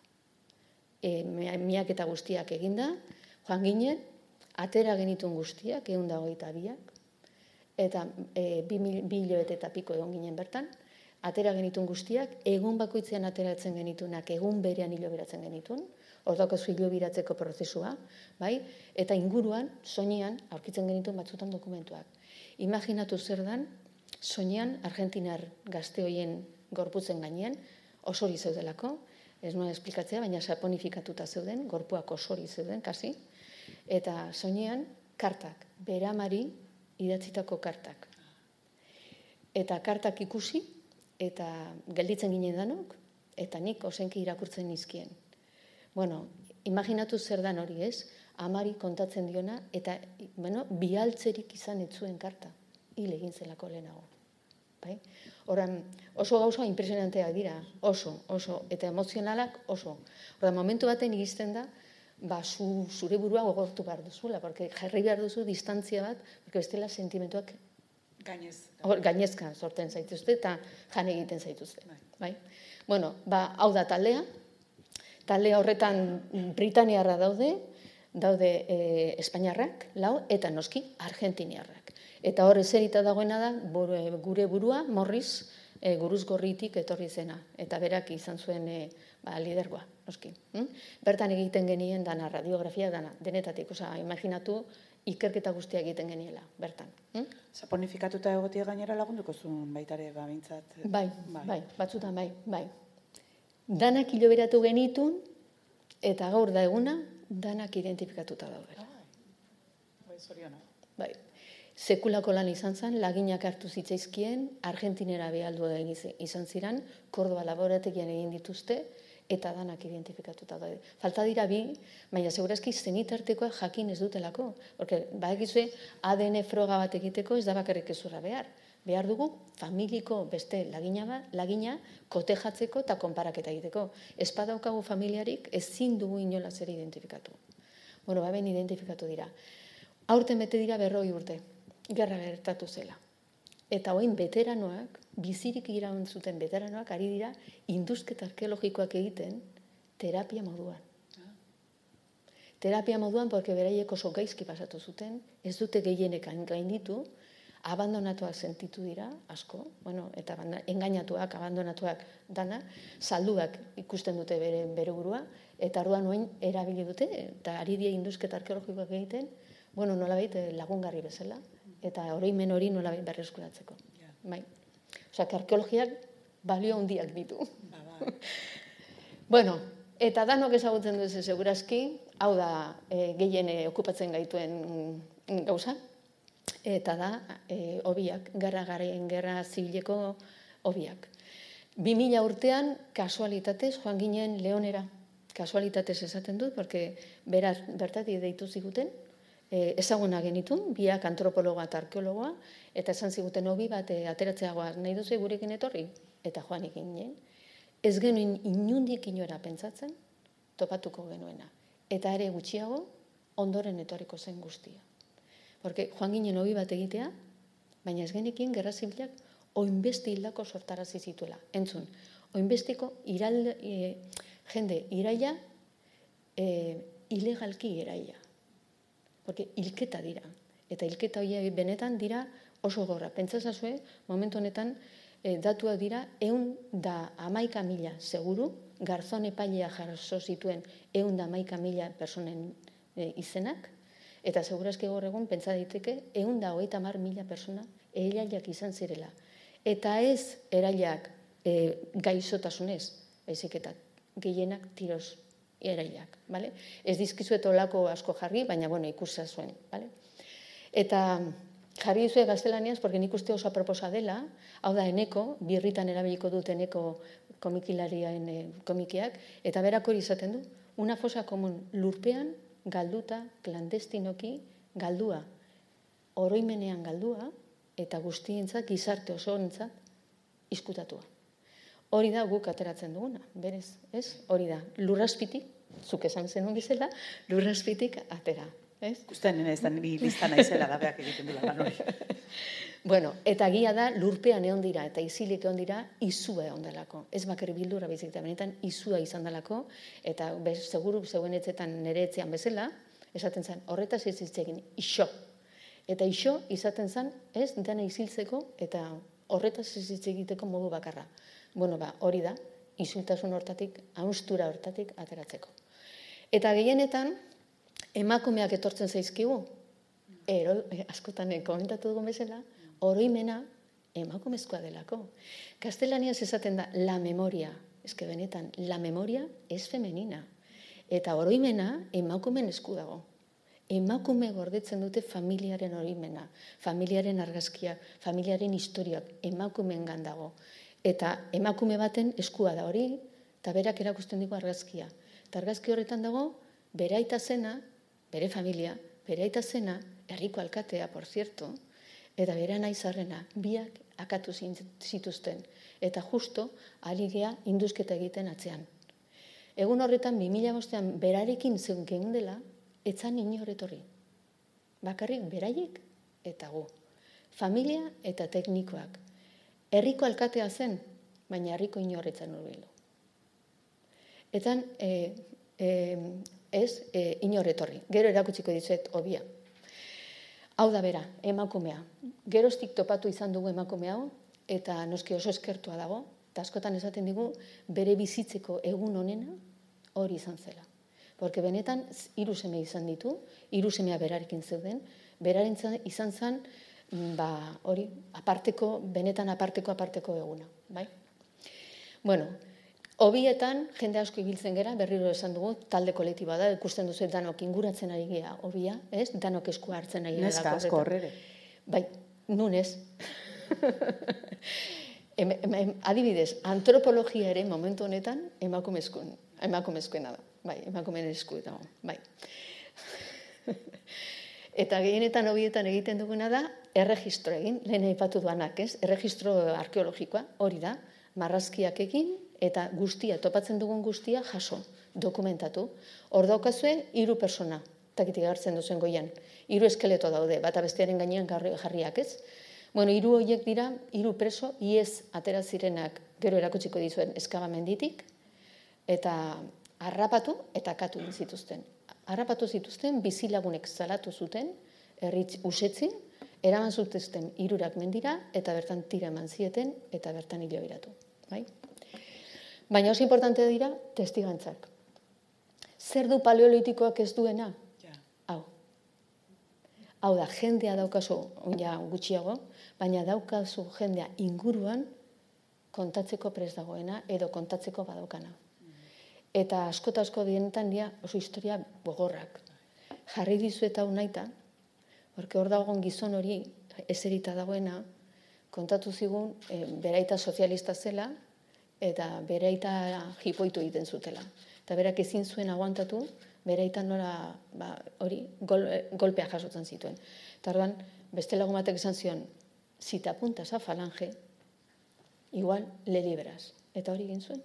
E, miak eta guztiak eginda, joan ginen, atera genitun guztiak, egun eta biak, eta e, bi, bi eta piko egon ginen bertan, atera genitun guztiak, egun bakoitzean ateratzen genitunak, egun berean hilo beratzen genitun, hor daukazu hilo biratzeko prozesua, bai? eta inguruan, soinean, aurkitzen genitun batzutan dokumentuak. Imaginatu zer dan, soinean Argentinar gazte hoien gorputzen gainean, oso zeudelako, ez noa esplikatzea, baina saponifikatuta zeuden, gorpuak osori zeuden, kasi, eta soinean, kartak, beramari idatzitako kartak. Eta kartak ikusi, eta gelditzen ginen danok, eta nik osenki irakurtzen nizkien. Bueno, imaginatu zer dan hori ez, amari kontatzen diona, eta bueno, bialtzerik izan etzuen karta, hil egin zelako lehenago. Bai? Horan, oso gauza impresionanteak dira, oso, oso, eta emozionalak oso. Horan, momentu baten iristen da, ba, zu, zure burua gogortu behar duzula, porque jarri behar duzu distantzia bat, porque bestela sentimentuak Gainez. gainezka sorten zaituzte eta jan egiten zaituzte. Bai. Bai. Bueno, ba, hau da taldea. Talde horretan Britaniarra daude, daude e, Espainiarrak, lau, eta noski Argentiniarrak. Eta hor eserita dagoena da, gure burua, Morris, e, guruz gorritik etorri zena. Eta berak izan zuen e, ba, lidergoa, noski. Hm? Bertan egiten genien dana, radiografia dana, denetatik. Osa, imaginatu, ikerketa guztia egiten geniela, bertan. Hm? Saponifikatuta egotia gainera lagunduko zuen baitare, ba, bintzat. Bai, bai, batzutan bai, bai. Danak hiloberatu genitun, eta gaur da eguna, danak identifikatuta daude. Bai, zoriona. Bai. Sekulako lan izan zen, laginak hartu zitzaizkien, Argentinera behaldu da izan ziran, Kordoba laborategian egin dituzte, eta danak identifikatuta daude. Falta dira bi, baina segurazki zenitartekoa jakin ez dutelako. Porque, badakizue, ADN froga bat egiteko ez da bakarrik ezurra behar. Behar dugu familiko beste lagina, ba, lagina kotejatzeko eta konparaketa egiteko. Ez badaukagu familiarik ezin dugu inola zer identifikatu. Bueno, baben identifikatu dira. Aurten bete dira berroi urte, gerra gertatu zela. Eta hoin veteranoak, bizirik iraun zuten veteranoak, ari dira induzketa arkeologikoak egiten terapia moduan. Terapia moduan, porque beraiek oso gaizki pasatu zuten, ez dute gehienek gainditu, abandonatuak sentitu dira, asko, bueno, eta engainatuak, abandonatuak dana, salduak ikusten dute bere, bere burua, eta arduan noen erabili dute, eta ari die induzketa arkeologikoak egiten, bueno, nola lagungarri bezala, eta oroimen hori nola behit berreskuratzeko. Bai. Osa, arkeologiak balio handiak ditu. Ba, ba. bueno, eta danok ezagutzen duzu segurazki, hau da e, gehien e, okupatzen gaituen gauza, eta da e, obiak, gerra garen, gerra zibileko obiak. 2000 urtean, kasualitatez, joan ginen leonera. Kasualitatez esaten dut, porque beraz, bertatik deitu ziguten, e, ezaguna genitun, biak antropologa eta arkeologoa, eta esan ziguten hobi bat e, ateratzeagoa nahi duzu gurekin etorri, eta joan egin Ez genuen inundik inoera pentsatzen, topatuko genuena. Eta ere gutxiago, ondoren etorriko zen guztia. Porque joan ginen hobi bat egitea, baina ez genekin gerra zibilak oinbesti hildako sortarazi zituela. Entzun, oinbestiko iralde, e, jende iraia, e, ilegalki iraia. Porque hilketa dira. Eta hilketa hori benetan dira oso gorra. Pentsazazue, momentu honetan, e, datua dira, eun da amaika mila seguru, garzone pailea jarso zituen eun da amaika mila personen e, izenak, Eta segurazki gaur egun pentsa daiteke ehun da hogeita mar mila persona erailak izan zirela. Eta ez erailak e, gaizotasunez, baizik eta gehienak tiroz erailak. Vale? Ez dizkizuet olako asko jarri, baina bueno, ikusa zuen. Vale? Eta jarri dizue gaztelaniaz, porque nik uste oso aproposa dela, hau da eneko, birritan erabiliko dut eneko komikilariaen e, komikiak, eta berak hori izaten du, una fosa komun lurpean galduta, klandestinoki, galdua. Oroimenean galdua, eta guztientzat, gizarte oso entzat, izkutatua. Hori da guk ateratzen duguna, berez, ez? Hori da, lurraspitik, zuk esan zenun bizela, lurraspitik atera. Ez? Gusten ez da ni lista naizela da beak egiten dela lan hori. bueno, eta gia da lurpean egon dira eta isilik egon dira izua egon delako. Ez bakar bildura baizik eta benetan izua izan delako eta bez, seguru zeuen etzetan nere etzean bezala, esaten zen horretaz ez egin iso. Eta iso izaten zen ez dena isiltzeko eta horretaz ez egiteko modu bakarra. Bueno, ba, hori da, isultasun hortatik, haustura hortatik ateratzeko. Eta gehienetan, emakumeak etortzen zaizkigu, ero, eh, askotan eh, komentatu dugun bezala, oroimena emakumezkoa delako. Kastelaniaz esaten da la memoria, eske benetan, la memoria es femenina. Eta oroimena emakumen esku dago. Emakume gordetzen dute familiaren orimena, familiaren argazkia, familiaren historiak, emakumen dago. Eta emakume baten eskua da hori, eta berak erakusten dugu argazkia. Eta argazki horretan dago, bere aita zena, bere familia, bere aita zena, herriko alkatea, por cierto, eta bere nahi zarrena, biak akatu zituzten. Eta justo, aligea induzketa egiten atzean. Egun horretan, 2000 bostean, berarekin zeun dela, etzan inoretorri. Bakarrik beraiek eta gu. Familia eta teknikoak. Herriko alkatea zen, baina herriko inorretzen urbildu. Etan, e, e, ez, e, inorretorri. Gero erakutsiko dizuet obia. Hau da bera, emakumea. Geroztik topatu izan dugu emakume hau, eta noski oso eskertua dago, eta askotan esaten digu, bere bizitzeko egun honena hori izan zela. Porque benetan hiru seme izan ditu, hiru semea berarekin zeuden, beraren izan mm, ba, hori, aparteko, benetan aparteko aparteko eguna, bai? Bueno, Obietan, jende asko ibiltzen gera, berriro esan dugu, talde kolektiba da, ikusten duzu danok inguratzen ari gea, obia, ez? Danok esku hartzen ari gea. Neska asko horrere. Bai, nun ez. adibidez, antropologia ere momentu honetan emakumezkoen, emakumezkoena da. Bai, emakumeen esku dago, bai. Eta gehienetan hobietan egiten duguna da, erregistro egin, lehen aipatu duanak, ez? Erregistro arkeologikoa, hori da, marrazkiak egin, eta guztia, topatzen dugun guztia, jaso, dokumentatu. Hor daukazue, hiru persona, takitik hartzen duzen goian. Hiru eskeleto daude, bata bestearen gainean jarriak, ez? Bueno, hiru horiek dira, hiru preso, iez atera zirenak, gero erakutsiko dizuen eskabamenditik, eta harrapatu eta katu zituzten. Harrapatu zituzten bizilagunek salatu zuten herritz usetzi, eraman zutuzten hirurak mendira eta bertan tira eman zieten eta bertan hilo iratu, bai? Baina oso importante dira testigantzak. Zer du paleolitikoak ez duena? Ja. Hau. Hau da, jendea daukazu, ja, gutxiago, baina daukazu jendea inguruan kontatzeko pres dagoena edo kontatzeko badaukana eta asko eta asko dienetan dira oso historia bogorrak. Jarri dizu eta unaita, porque hor dagoen gizon hori eserita dagoena, kontatu zigun e, beraita sozialista zela eta beraita jipoitu egiten zutela. Eta berak ezin zuen aguantatu, beraita nora ba, hori gol, eh, golpea jasotzen zituen. Eta orduan, beste lagun batek esan zion, zita apuntas a falange, igual le liberas. Eta hori egin zuen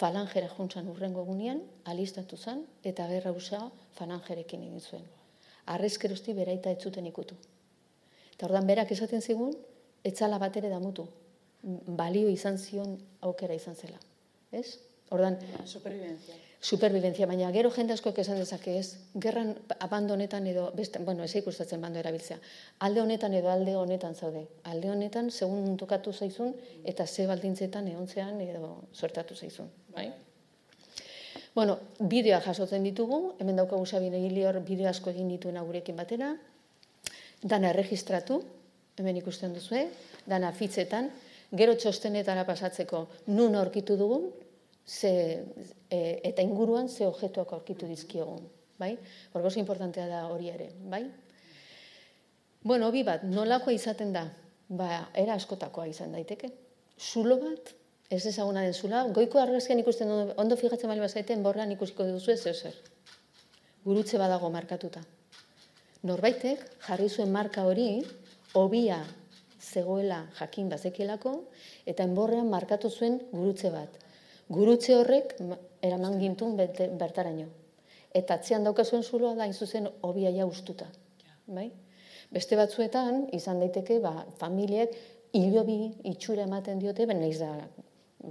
falangera juntzan urrengo egunean, alistatu zen, eta gerra usa falangerekin egin zuen. Arrezkerosti beraita etzuten ikutu. Eta ordan berak esaten zigun, etzala bat ere damutu. Balio izan zion aukera izan zela. Ez? Ordan, supervivencia supervivencia, baina gero jende askoek esan dezake ez, gerran abandonetan edo, beste, bueno, ez ikustatzen bando erabiltzea, alde honetan edo alde honetan zaude. Alde honetan, segun tokatu zaizun, eta ze baldintzetan eontzean edo sortatu zaizun. Bai? Bueno, bideoa jasotzen ditugu, hemen daukagu sabine hor bideo asko egin dituen gurekin batera, dana erregistratu, hemen ikusten duzu, dana fitzetan, gero txostenetara pasatzeko nun aurkitu dugun, ze, e, eta inguruan ze objektuak aurkitu dizkiogun, bai? Horgo oso importantea da hori ere, bai? Bueno, hobi bat, nolakoa izaten da? Ba, era askotakoa izan daiteke. Zulo bat, ez ezaguna den zula, goiko argazkian ikusten ondo, ondo fijatzen bali bazaiten, borran ikusiko duzu ez zer. Gurutze badago markatuta. Norbaitek jarri zuen marka hori, hobia zegoela jakin bazekielako, eta enborrean markatu zuen gurutze bat gurutze horrek eraman gintun bertaraino. Eta atzean daukazuen zuloa da, zuzen hobia ja ustuta. Bai? Beste batzuetan, izan daiteke, ba, familiek hilobi itxura ematen diote, ben naiz da,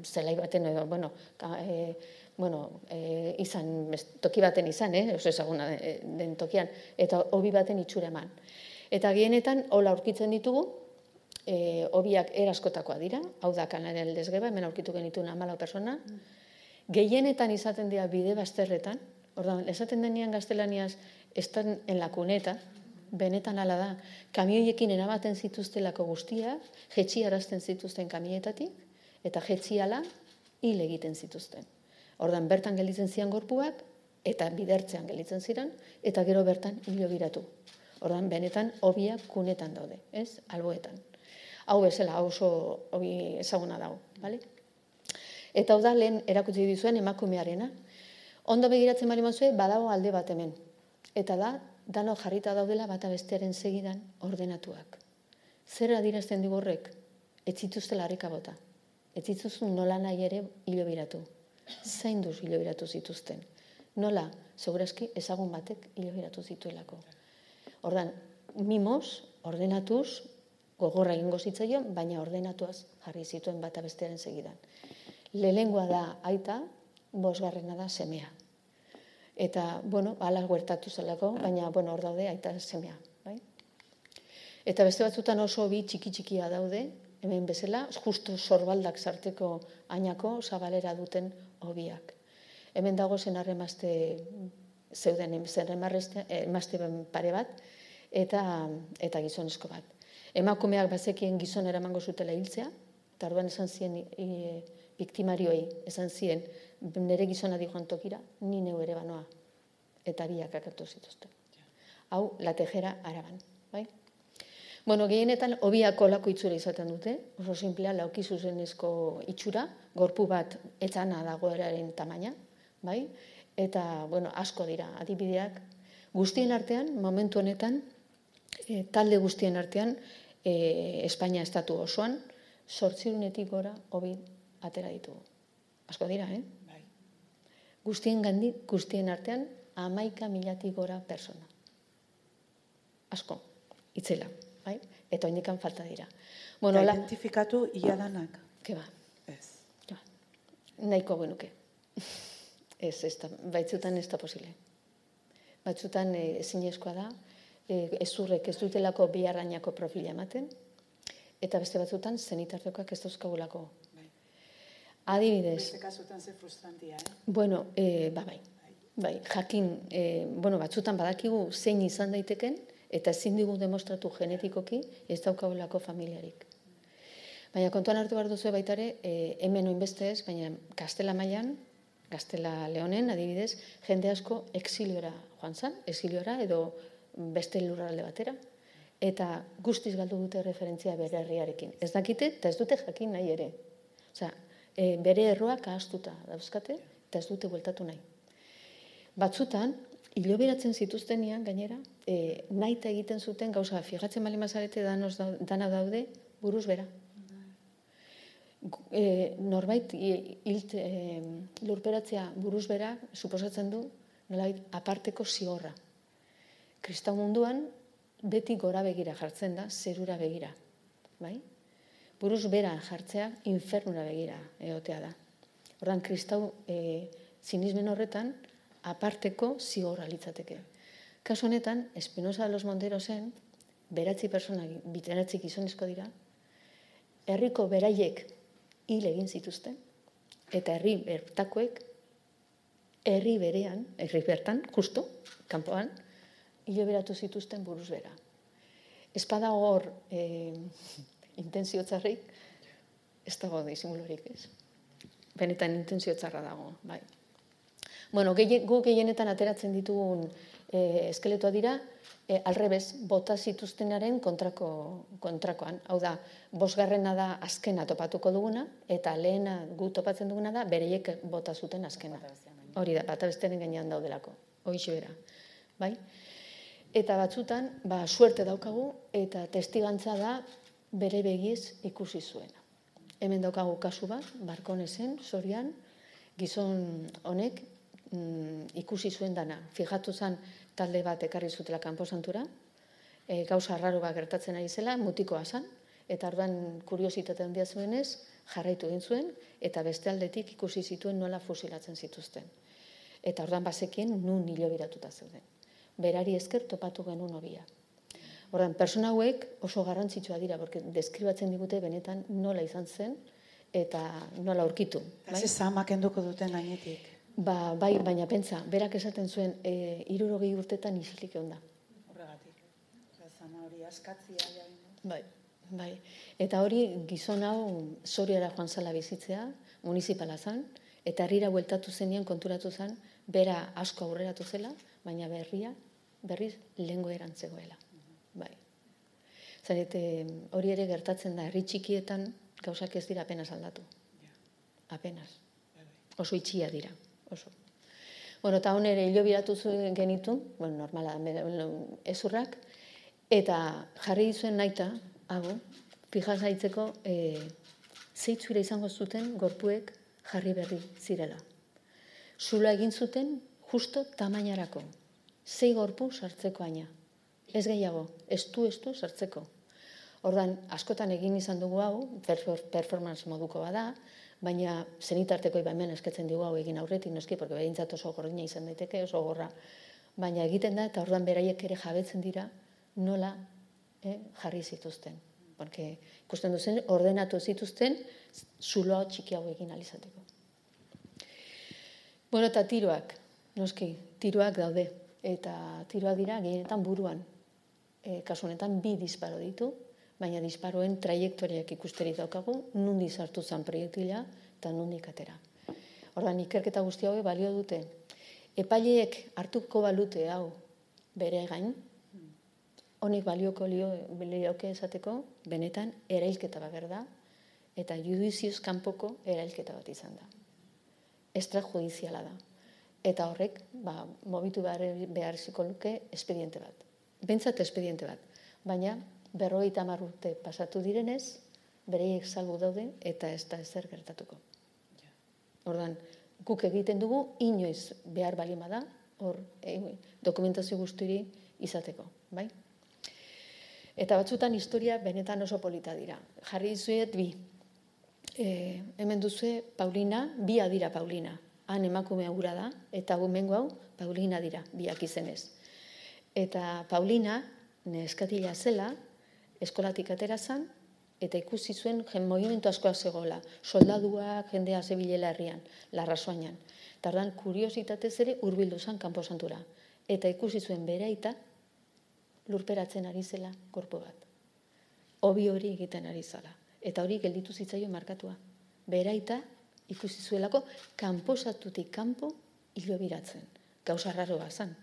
zelai baten, edo, bueno, ka, e, bueno e, izan, toki baten izan, eh? oso ezaguna den tokian, eta hobi baten itxura eman. Eta gienetan, hola aurkitzen ditugu, e, obiak eraskotakoa dira, hau da kanaren desgeba, hemen aurkitu genitu amala persona, gehienetan izaten dira bide bazterretan, ordan, esaten denean gaztelaniaz, estan en la cuneta, benetan ala da, kamioiekin eramaten zituztelako guztia, jetxi arazten zituzten kamietatik, eta jetxi ala, hil egiten zituzten. Ordan bertan gelditzen zian gorpuak, eta bidertzean gelditzen ziren, eta gero bertan hilo biratu. Ordan benetan hobiak kunetan daude, ez? Alboetan. Hau bezala, oso hobi ezaguna dago, bale? Eta hau da lehen erakutsi dizuen emakumearena. Ondo begiratzen bali mazue, badago alde bat hemen. Eta da, dano jarrita daudela bata bestearen segidan ordenatuak. Zer adirazten digorrek? Ez zituzte larrika bota. Ez zituzun nola nahi ere hilo biratu. Zain duz hilo biratu zituzten. Nola, segurazki ezagun batek hilo biratu zituelako. Ordan, mimos, ordenatuz, gogorra egingo zitzaion, baina ordenatuaz jarri zituen bata bestearen segidan. Lelengua da aita, bosgarrena da semea. Eta, bueno, ala huertatu zelako, baina, bueno, hor daude aita semea. Bai? Eta beste batzutan oso bi txiki txikia daude, hemen bezala, justo sorbaldak sarteko ainako zabalera duten hobiak. Hemen dago zen arremazte zeuden emazte pare bat, eta, eta gizonezko bat. Emakumeak bazekien gizon eramango zutela hiltzea, eta orduan esan zien e, biktimarioi, esan zien, nire gizona di joan tokira, ni neu ere banoa. Eta biak akartu zituzten. Hau, la tejera araban. Bai? Bueno, gehienetan, obiak olako itxura izaten dute, oso simplea, lauki zuzenezko itxura, gorpu bat etzana dagoeraren tamaina, bai? Eta, bueno, asko dira, adibideak, guztien artean, momentu honetan, e, talde guztien artean, e, Espainia estatu osoan, sortzirunetik gora hobi atera ditugu. Asko dira, eh? Bai. Guztien gandi, guztien artean, amaika milatik gora persona. Asko, itzela, bai? Eta oinikan falta dira. Bueno, la... identifikatu ia danak? Ke ba. Ez. Ba. Naiko genuke. ez, ez da, baitzutan ez da posible. Batzutan e, ezinezkoa da, e, ezurrek ez dutelako biharrainako profila ematen, eta beste batzutan zenitartokak ez dauzkagulako. Bai. Adibidez. Beste kasutan ze frustrantia, eh? Bueno, e, ba, bai. Bai, jakin, e, bueno, batzutan badakigu zein izan daiteken, eta ezin digu demostratu genetikoki ez daukagulako familiarik. Baina kontuan hartu behar duzu baitare, e, hemen oinbeste ez, baina Kastela mailan Gaztela Leonen, adibidez, jende asko exiliora joan zan, exiliora edo beste lurralde batera, eta guztiz galdu dute referentzia bere herriarekin. Ez dakite, eta ez dute jakin nahi ere. Osea, e, bere erroak ahaztuta dauzkate, eta ez dute bueltatu nahi. Batzutan, hiloberatzen zituztenian, gainera, e, nahi egiten zuten gauza, fijatzen mali mazarete dana daude, buruz bera e, norbait hilt e, lurperatzea buruz bera suposatzen du nolait aparteko zigorra. Kristau munduan beti gora begira jartzen da, zerura begira. Bai? Buruz bera jartzea infernura begira egotea da. Ordan kristau e, zinismen horretan aparteko zigorra litzateke. Kasu honetan, Espinosa de los Monterosen, beratzi persona, biteratzi gizonezko dira, herriko beraiek hil egin zituzten, eta herri bertakoek, herri berean, herri bertan, justo, kanpoan, hile beratu zituzten buruz bera. Ez hor e, intenzio txarrik, ez dago disimulurik ez. Benetan intenzio txarra dago, bai. Bueno, gu gehienetan ateratzen ditugun e, eskeletoa dira, e, alrebez, bota zituztenaren kontrako, kontrakoan. Hau da, bosgarrena da azkena topatuko duguna, eta lehena gu topatzen duguna da, bereiek bota zuten azkena. Hori da, bata besteren gainean daudelako. Hoixe bera. Bai? Eta batzutan, ba, suerte daukagu, eta testigantza da bere begiz ikusi zuena. Hemen daukagu kasu bat, barkonezen, sorian, gizon honek mm, ikusi zuen dana. Fijatu zen, talde bat ekarri zutela kanpo santura, e, gauza arraro bat gertatzen ari zela, mutikoa zan, eta arduan kuriositate handia zuenez, jarraitu egin zuen, eta beste aldetik ikusi zituen nola fusilatzen zituzten. Eta ordan bazekien nun hilo biratuta zeuden. Berari esker topatu genuen hobia. Ordan, persona hauek oso garrantzitsua dira, porque deskribatzen digute benetan nola izan zen, eta nola aurkitu. Bai? Ez enduko duten gainetik. Ba, bai, baina pentsa, berak esaten zuen, e, irurogei urtetan isilik egon da. Horregatik. Zama hori askatzia Bai, bai. Eta hori gizon hau zoriara joan zala bizitzea, municipala zan, eta herrira bueltatu zenean konturatu zen, bera asko aurreratu zela, baina berria, berriz, lehengo erantzegoela. Bai. Zaret, hori ere gertatzen da, herri txikietan gauzak ez dira apenas aldatu. Apenas. Oso itxia dira. Oso. Bueno, eta hon ere hilo biratu zuen genitu, bueno, normala, ezurrak, eta jarri zuen naita, hago, fija zaitzeko, e, zeitzure izango zuten gorpuek jarri berri zirela. Zula egin zuten justo tamainarako. Zei gorpu sartzeko aina. Ez gehiago, ez du sartzeko. Ordan askotan egin izan dugu hau, performance moduko bada, baina zenitarteko iba hemen eskatzen dugu hau egin aurretik, noski, porque behintzat oso gordina izan daiteke, oso gorra. Baina egiten da, eta ordan beraiek ere jabetzen dira, nola eh, jarri zituzten. Porque ikusten duzen, ordenatu zituzten, zuloa txiki hau egin alizateko. Bueno, eta tiroak, noski, tiroak daude. Eta tiroak dira, gehienetan buruan. E, kasu honetan, bi disparo ditu, baina disparoen trajektoriak ikusteri daukagu, nundi sartu zen proiektila eta nundi atera. Ordan ikerketa guzti hau balio dute. Epaileek hartuko balute hau bere gain, honek balioko lio, balioke esateko, benetan erailketa bat da, eta judizioz kanpoko erailketa bat izan da. Extrajudiziala da. Eta horrek, ba, mobitu behar, behar luke espediente bat. Bentsat espediente bat. Baina, berrogeita urte pasatu direnez, bereiek salbu daude eta ez da ezer gertatuko. Ordan guk egiten dugu inoiz behar balima da, hor e, dokumentazio guztiri izateko, bai? Eta batzutan historia benetan oso polita dira. Jarri zuet bi. E, hemen duzu Paulina, bi dira Paulina. Han emakume gura da, eta gumengo hau Paulina dira, biak izenez. Eta Paulina, neskatila zela, eskolatik atera zan, eta ikusi zuen jen movimentu askoa zegoela. Soldaduak jendea zebilela herrian, larra soainan. Tardan, kuriositatez ere urbildu zan kanposantura. Eta ikusi zuen bere aita, lurperatzen ari zela korpo bat. Obi hori egiten ari zala. Eta hori gelditu zitzaio markatua. Beraita ikusi zuelako kanposatutik kanpo hilo biratzen. Gauza raroa zan.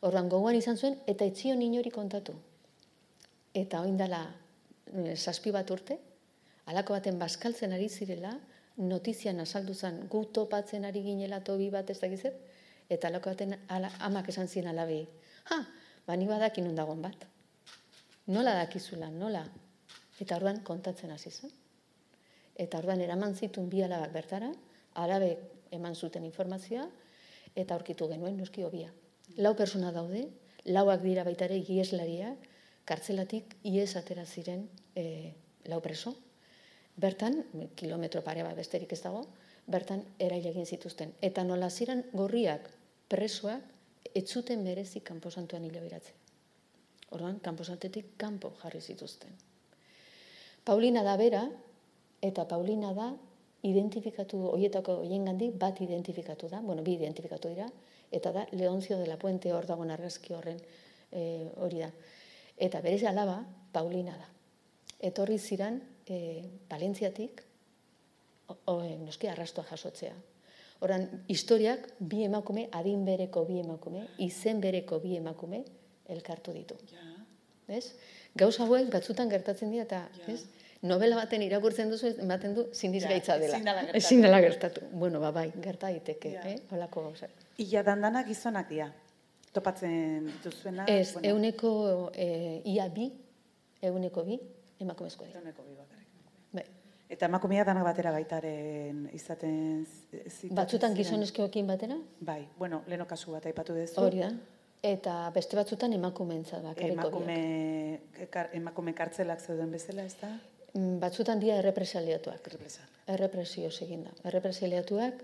Ordan gogoan izan zuen eta etzion inori kontatu eta oindala eh, zazpi bat urte, alako baten baskaltzen ari zirela, notizian azaldu zen gu topatzen ari ginela tobi bat ez dakizet, eta alako baten ala, amak esan zien alabi. Ha, bani badak inundagon bat. Nola dakizula, nola? Eta orduan kontatzen hasi zen. Eta orduan eraman zitun bi alabak bertara, arabe eman zuten informazioa, eta aurkitu genuen noski hobia. Lau persona daude, lauak dira baitare gieslariak, kartzelatik ies atera ziren e, lau preso. Bertan, kilometro pare bat besterik ez dago, bertan erail egin zituzten. Eta nola ziren gorriak presoak etzuten merezi kanposantuan hilo biratzen. Orduan, kanposantetik kanpo jarri zituzten. Paulina da bera, eta Paulina da identifikatu, oietako oien bat identifikatu da, bueno, bi identifikatu dira, eta da Leonzio de la Puente hor dagoen argazki horren e, hori da. Eta berez alaba, Paulina da. Etorri ziran, e, Valentziatik, o, e, noski arrastoa jasotzea. Horan, historiak bi emakume, adin bereko bi emakume, izen bereko bi emakume, elkartu ditu. Ja. Ez? Gauz hauek batzutan gertatzen dira eta, ez? Novela baten irakurtzen duzu, ematen du zindiz gaitza dela. Ezin dela gertatu. Bueno, ba, bai, gerta daiteke, ja. eh? Holako gauzak. Ia dandanak gizonak dira topatzen dituzuena? Ez, bueno. euneko e, ia bi, euneko bi, emakumezko dira. Euneko bi bakarrik. Bai. Eta emakumea danak batera baitaren izaten Batzutan gizonezkoekin batera? Bai, bueno, leno kasu bat aipatu duzu. Hori da. Eta beste batzutan emakumeentza bakarriko emakume, kar, emakume kartzelak zeuden bezala, ez da? Mm, batzutan dira errepresaliatuak. Errepresio egin da. Errepresaliatuak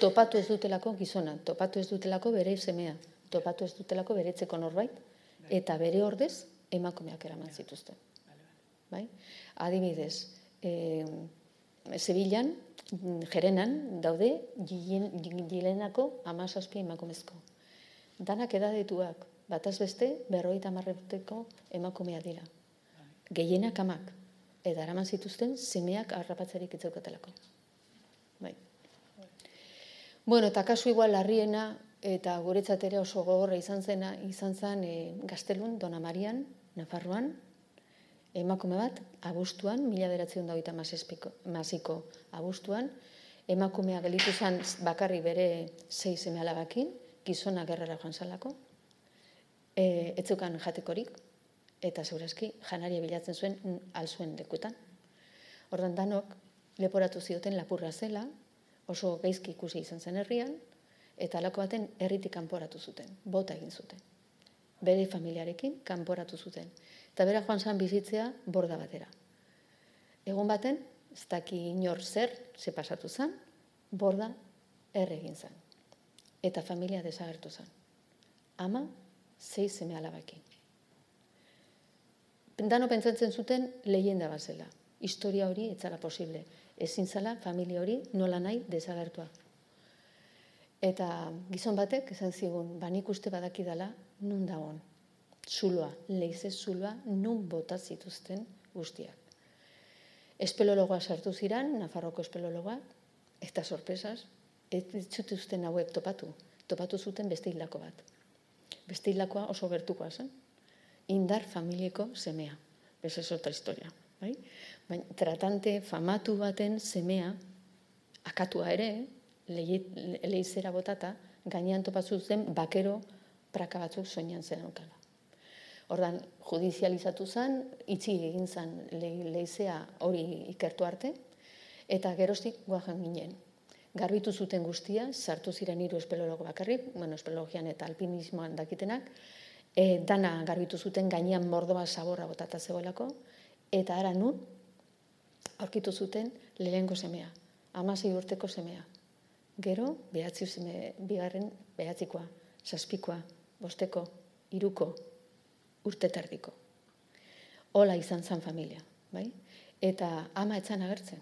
topatu ez dutelako gizona, topatu ez dutelako bere semea topatu ez dutelako beretzeko norbait, bai. eta bere ordez emakumeak eraman zituzten. Bai? Adibidez, e, Sevillan, jerenan, daude, gilenako amazazpi emakumezko. Danak edadetuak, bataz beste, berroita marreteko emakumea dira. Bai. Gehienak amak, eta eraman zituzten, semeak harrapatzerik itzaukatelako. Bai. Bueno, eta kasu igual larriena, eta guretzat ere oso gogorra izan zena, izan zen e, Gaztelun, Dona Marian, Nafarroan, emakume bat, abuztuan, mila beratzen da maziko abuztuan, emakumea gelitu zen bakarri bere zei seme alabakin, gizona gerrara joan zalako, e, etzukan jatekorik, eta zeurazki janaria bilatzen zuen alzuen dekutan. Ordan danok, leporatu zioten lapurra zela, oso gaizki ikusi izan zen herrian, eta alako baten herritik kanporatu zuten, bota egin zuten. Bere familiarekin kanporatu zuten. Eta bera joan zan bizitzea borda batera. Egun baten, ez daki inor zer, ze pasatu zen, borda erregin zen. Eta familia desagertu zen. Ama, zei zeme alabaki. Dano pentsatzen zuten lehenda bazela. Historia hori etzara posible. Ezin zala familia hori nola nahi desagertua. Eta gizon batek esan zigun, banik uste badakidala, nun da hon zuloa, leize zuloa, nun bota zituzten guztiak. Espelologoa sartu ziran, Nafarroko espelologoa, eta sorpresas, ez zuten hauek topatu. Topatu zuten beste hilako bat. Beste hilakoa oso gertukoa zen. Indar familieko semea. Ez ez otra historia. Bai? Baina, tratante famatu baten semea, akatua ere, leizera botata, gainean topatu zen bakero praka batzuk soinan zen aukala. Ordan judizializatu zen, itxi egin zen leizea hori ikertu arte, eta gerostik guajan ginen. Garbitu zuten guztia, sartu ziren hiru espelologo bakarrik, bueno, espelologian eta alpinismoan dakitenak, e, dana garbitu zuten gainean mordoa saborra botata zegoelako, eta ara nun, aurkitu zuten lehengo semea, amasei urteko semea. Gero, behatzi zeme, bigarren behatzikoa, saspikoa, bosteko, iruko, urte tardiko. Ola izan zan familia, bai? Eta ama etzan agertzen.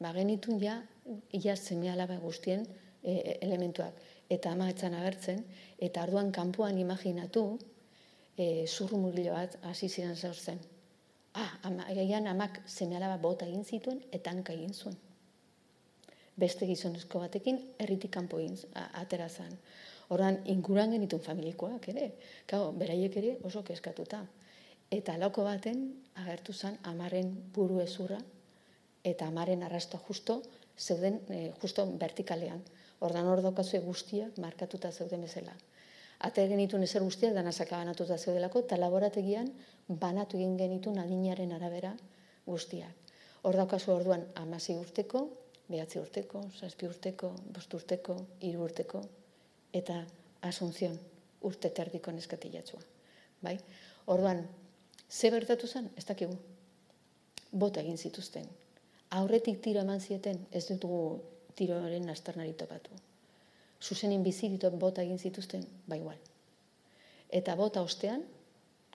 Ba, genitun ja, ia zeme alaba guztien e, e, elementuak. Eta ama etzan agertzen, eta arduan kanpoan imaginatu, e, zurru bat hasi ziren zaurtzen. Ah, ama, amak zeme alaba bota egin zituen, eta hanka egin zuen. Beste gizonezko batekin, erritik kanpo atera zen. Horan, inguran genitun familikoak ere. Gau, beraiek ere oso keskatuta. Eta lauko baten, agertu zen, amaren buru ezurra, eta amaren arrastoa justo, zeuden, e, justo vertikalean. Ordan hor daukazue guztiak markatuta zeuden bezala. Ate genitun ezer guztiak danazaka banatuta zeudelako, eta laborategian banatu egin genitun adinaren arabera guztiak. Hor daukazu orduan amasi urteko, behatzi urteko, zazpi urteko, bost urteko, hiru urteko, eta asunzion urte terdiko neskatilatzua. Bai? Orduan, ze bertatu zen? Ez dakigu. Bota egin zituzten. Aurretik tiro eman zieten, ez dutugu tiroaren astarnari topatu. Zuzenin biziritot bota egin zituzten, bai igual. Eta bota ostean,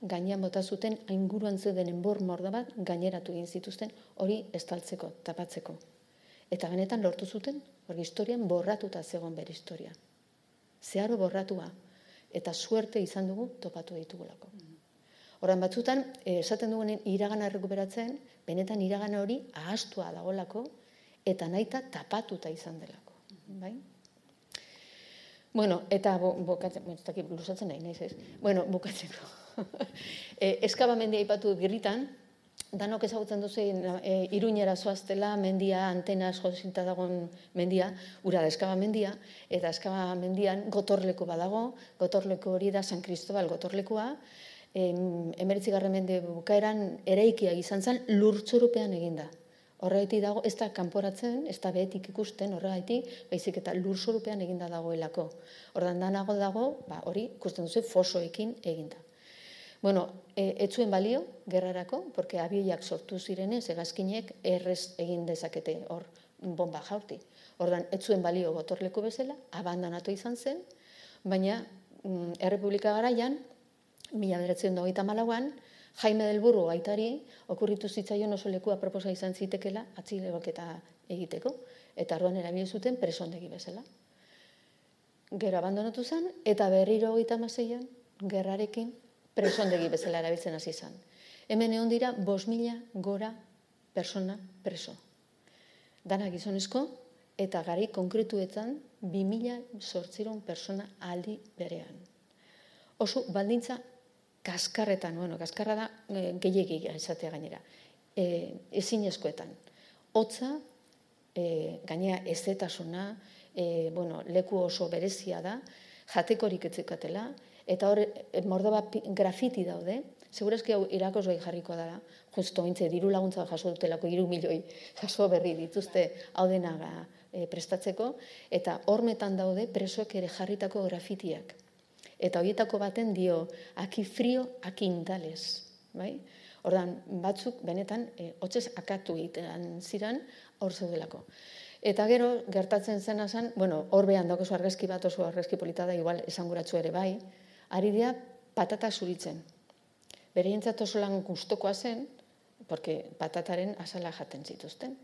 gainean bota zuten, ainguruan zeuden enbor morda bat, gaineratu egin zituzten, hori estaltzeko, tapatzeko. Eta benetan lortu zuten, hori historian borratuta zegoen bere historian zeharo borratua, eta suerte izan dugu topatu ditugulako. Horan batzutan, eh, esaten dugunen iragana errekuperatzen, benetan iragana hori ahastua dagolako, eta naita tapatuta izan delako. Bai? Bueno, eta bukatzen, ez dakit, lusatzen nahi, nahi, ez? Bueno, bukatzeko. e, eskabamendia ipatu girritan, danok ezagutzen duzu e, iruñera zoaztela, mendia, antena jozinta dagoen mendia, ura da eskaba mendia, eta eskaba mendian gotorleko badago, gotorleko hori da San Cristobal gotorlekoa, emeritzi garren mende bukaeran eraikia izan zen lurtzurupean eginda. Horregaiti dago, ez da kanporatzen, ez da behetik ikusten, horregaiti, baizik eta lurtzurupean eginda dagoelako. Danago dago, ba, hori, ikusten duzu, fosoekin eginda. Bueno, e, etzuen balio, gerrarako, porque abioiak sortu zirenez, egazkinek errez egin dezakete hor bomba jaurti. Ordan etzuen balio gotorleku bezala, abandonatu izan zen, baina mm, Errepublika garaian, mila beretzen dogeita malauan, Jaime del Burro gaitari, okurritu zitzaion oso leku aproposa izan zitekela, atzilebaketa egiteko, eta arduan erabile zuten presondegi bezala. Gero abandonatu zen, eta berriro gaita mazeian, gerrarekin, presondegi bezala erabiltzen hasi izan. Hemen egon dira bos mila gora persona preso. Dana gizonezko eta gari konkretuetan 2000 sortziron persona aldi berean. Oso baldintza kaskarretan, bueno, kaskarra da e, gehiegi izatea gainera, e, ezin eskoetan. Otza, e, gainea ezetasuna, e, bueno, leku oso berezia da, jatekorik etzikatela, eta hor, e, mordoba grafiti daude, Segurazki hau irakos bai jarriko dara, justo mintze, diru laguntza jaso dutelako, iru milioi jaso berri dituzte hau denaga e, prestatzeko, eta hormetan daude presoek ere jarritako grafitiak. Eta horietako baten dio, aki frio, aki indales. Bai? Ordan batzuk benetan e, hotzez akatu egitean ziran hor zeudelako. Eta gero, gertatzen zena zen, bueno, hor behan dago argazki bat oso argazki polita da, igual esanguratzu ere bai, ari dira patata zuritzen bereientzat oso lan gustokoa zen, porque patataren asala jaten zituzten.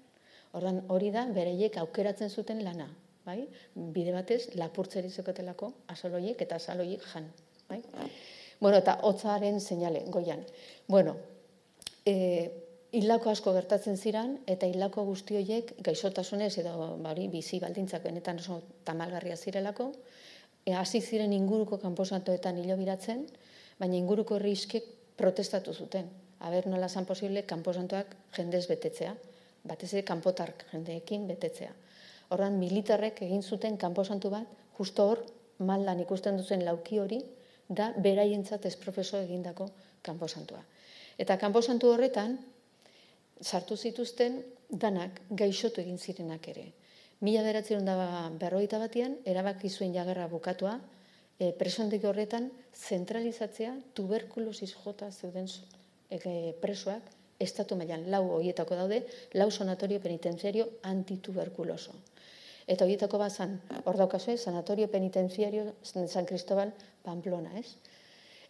Ordan hori da bereiek aukeratzen zuten lana, bai? Bide batez lapurtzeri zekotelako asaloiek eta asaloiek jan, bai? Bueno, eta hotzaren seinale goian. Bueno, eh hilako asko gertatzen ziran eta hilako guzti horiek gaixotasunez edo bari bizi baldintzak benetan oso tamalgarria zirelako, e, hasi ziren inguruko kanposatoetan hilo biratzen, baina inguruko herriskek protestatu zuten. Aber nola zan posible kanposantoak jendez betetzea, batez ere kanpotark jendeekin betetzea. Horran militarrek egin zuten kanposantu bat, justo hor maldan ikusten duzen lauki hori da beraientzat ez egindako kanposantua. Eta kanposantu horretan sartu zituzten danak gaixotu egin zirenak ere. Mila beratzen da berroita batian, erabaki zuen jagerra bukatua, e, presondik horretan zentralizatzea tuberkulosis jota zeuden e, presoak estatu mailan lau horietako daude, lau sanatorio penitenziario antituberkuloso. Eta horietako bazan, hor daukazue, sanatorio penitenziario San Cristobal Pamplona, ez?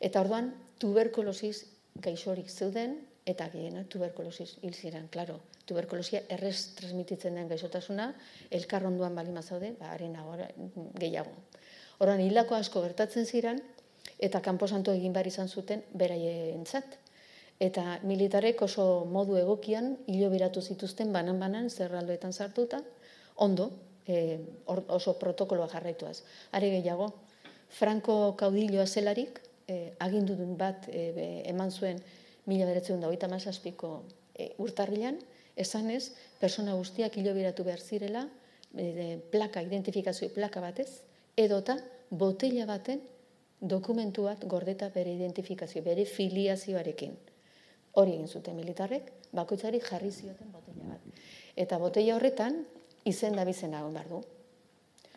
Eta orduan, tuberkulosis gaixorik zeuden, eta gehiena tuberkulosis hil ziren, klaro. Tuberkulosia errez transmititzen den gaixotasuna, elkarronduan bali mazaude, ba, arena gehiago. Horan hilako asko gertatzen ziren, eta kanposanto egin behar izan zuten beraientzat. Eta militarek oso modu egokian hilo biratu zituzten banan-banan zerraldoetan sartuta, ondo, e, oso protokoloa jarraituaz. Are gehiago, Franco kaudilloa zelarik, e, agindu bat e, eman zuen mila beretzen da, oita mazazpiko e, urtarrilan, esanez, persona guztiak hilo biratu behar zirela, e, plaka, identifikazio plaka batez, edota botella baten dokumentu bat gordeta bere identifikazio, bere filiazioarekin. Hori egin zuten militarrek, bakoitzari jarri zioten botella bat. Eta botella horretan, izen da bizen agon behar du.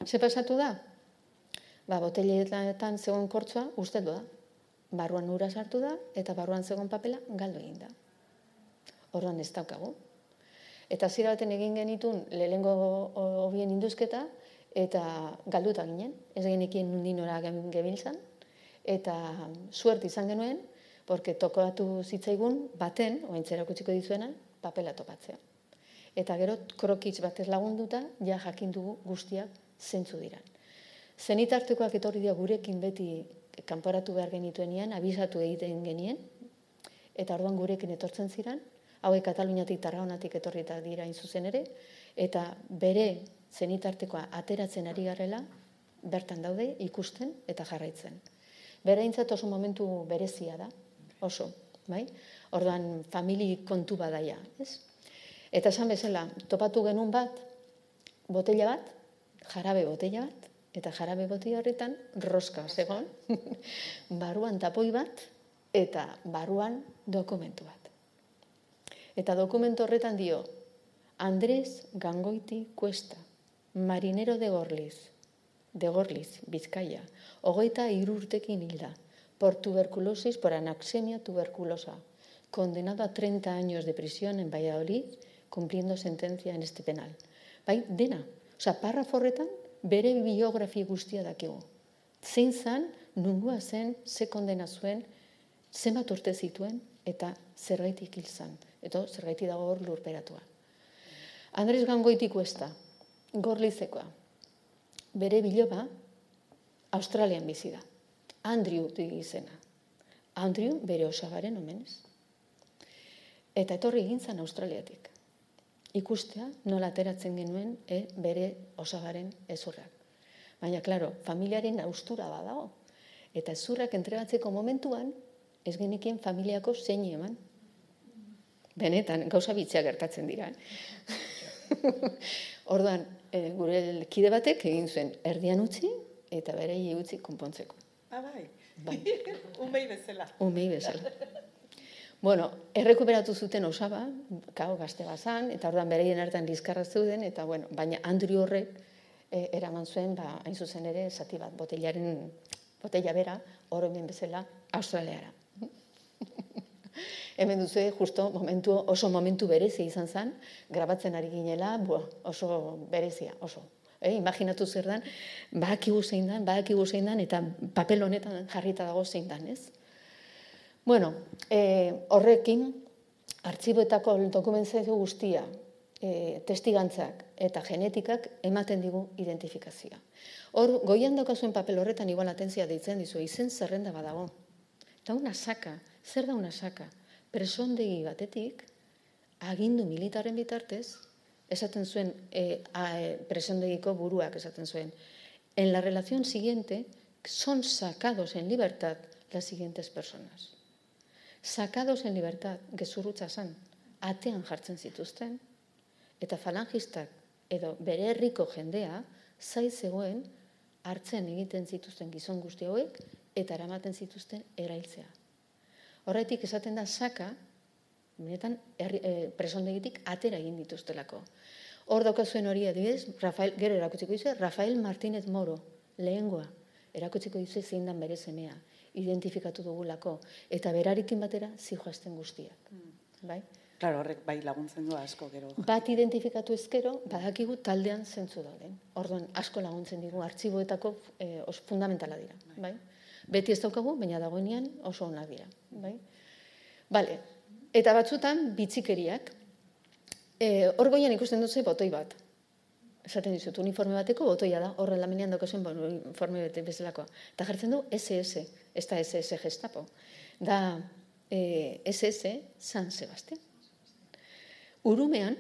Ze pasatu da? Ba, botelletan zegoen kortzoa, uste da. Barruan ura sartu da, eta barruan zegoen papela, galdo egin da. Horren ez daukagu. Eta zira baten egin genitun, lehengo hobien induzketa, eta galduta ginen, ez genekien nundin ora gebiltzan, eta suert izan genuen, porque tokoatu zitzaigun baten, oaintzera kutsiko dizuena, papela topatzea. Eta gero krokitz batez lagunduta, ja jakin dugu guztiak zentzu dira. Zenitartekoak etorri dira gurekin beti kanporatu behar genituenian, abizatu egiten genien, eta orduan gurekin etortzen ziren, hauek Kataluniatik Tarraonatik etorri dira zuzen ere, eta bere zenitartekoa ateratzen ari garela, bertan daude ikusten eta jarraitzen. Bereintzat oso momentu berezia da, oso, bai? Orduan famili kontu badaia, ez? Eta esan bezala, topatu genuen bat, botella bat, jarabe botella bat, eta jarabe botella horretan roska zegon, baruan tapoi bat, eta baruan dokumentu bat. Eta dokumentu horretan dio, Andrés Gangoiti Cuesta, marinero de Gorliz, de Gorliz, Bizkaia, hogeita irurtekin hilda, por tuberculosis, por anaxemia tuberculosa, condenado a 30 años de prisión en Valladolid, cumpliendo sentencia en este penal. Bai, dena, oza, parra forretan, bere biografia guztia dakigu. Zein zan, nungua zen, ze kondena zuen, zenbat urte zituen, eta zergaitik hil zan. Eta zergaitik dago hor lurperatua. Andres Gangoitiko ez da, gorlizekoa. Bere biloba, Australian bizi da. Andrew du izena. Andrew bere osagaren omenez. Eta etorri egin zan Australiatik. Ikustea nola ateratzen genuen e, bere osagaren ezurrak. Baina, klaro, familiaren austura badago. Eta zurrak entregatzeko momentuan, ez genikien familiako zein eman. Benetan, gauza bitxea gertatzen dira. Eh? Orduan, e, gure kide batek egin zuen erdian utzi eta bere utzi konpontzeko. Ah, bai. Bai. Umei bezala. Umei bezala. Bueno, errekuperatu zuten osaba, kau, gazte bazan, eta orduan bereien hartan lizkarra zeuden, eta bueno, baina Andri horrek e, eraman zuen, ba, hain zuzen ere, zati bat, botellaren, botella bera, oromen bezala, Australiara. Hemen duzu, justo, momentu, oso momentu berezi izan zen, grabatzen ari ginela, bo, oso berezia, oso. E, imaginatu zer dan, badakigu zein dan, badakigu zein dan, eta papel honetan jarrita dago zein dan, ez? Bueno, e, horrekin, artxiboetako dokumentzio guztia, e, testigantzak eta genetikak ematen digu identifikazioa. Hor, goian daukazuen papel horretan igual atentzia deitzen dizu, izen zerrenda badago. Eta una saka, zer da una saka? Presondegi batetik, agindu militaren bitartez, esaten zuen, e, a, e, presondegiko buruak esaten zuen, en la relación siguiente, son sacados en libertad las siguientes personas sakados en libertad, gezurrutza zan, atean jartzen zituzten, eta falangistak edo bere herriko jendea, zai zegoen, hartzen egiten zituzten gizon guzti hauek, eta eramaten zituzten erailtzea. Horretik esaten da saka, benetan e, presondegitik atera egin dituztelako. Hor daukazuen hori adibidez, Rafael, gero erakutsiko dizu, Rafael Martínez Moro, lehengoa, erakutsiko dizu zein dan bere semea identifikatu dugulako eta berarikin batera zijoazten guztiak. Mm. Bai? Claro, horrek bai laguntzen du asko gero. Bat identifikatu ezkero, badakigu taldean zentzu dauden. Orduan, asko laguntzen digu, artxiboetako eh, os fundamentala dira. Bai. bai? Beti ez daukagu, baina dagoenean oso onak dira. Bai? Bale. Eta batzutan, bitzikeriak. Eh, hor goian ikusten dut botoi bat esaten dizut, uniforme bateko botoia da, horre laminean daukazen uniforme bete bezalakoa. Eta jartzen du SS, ez da SS gestapo. Da eh, SS San Sebastián. Urumean,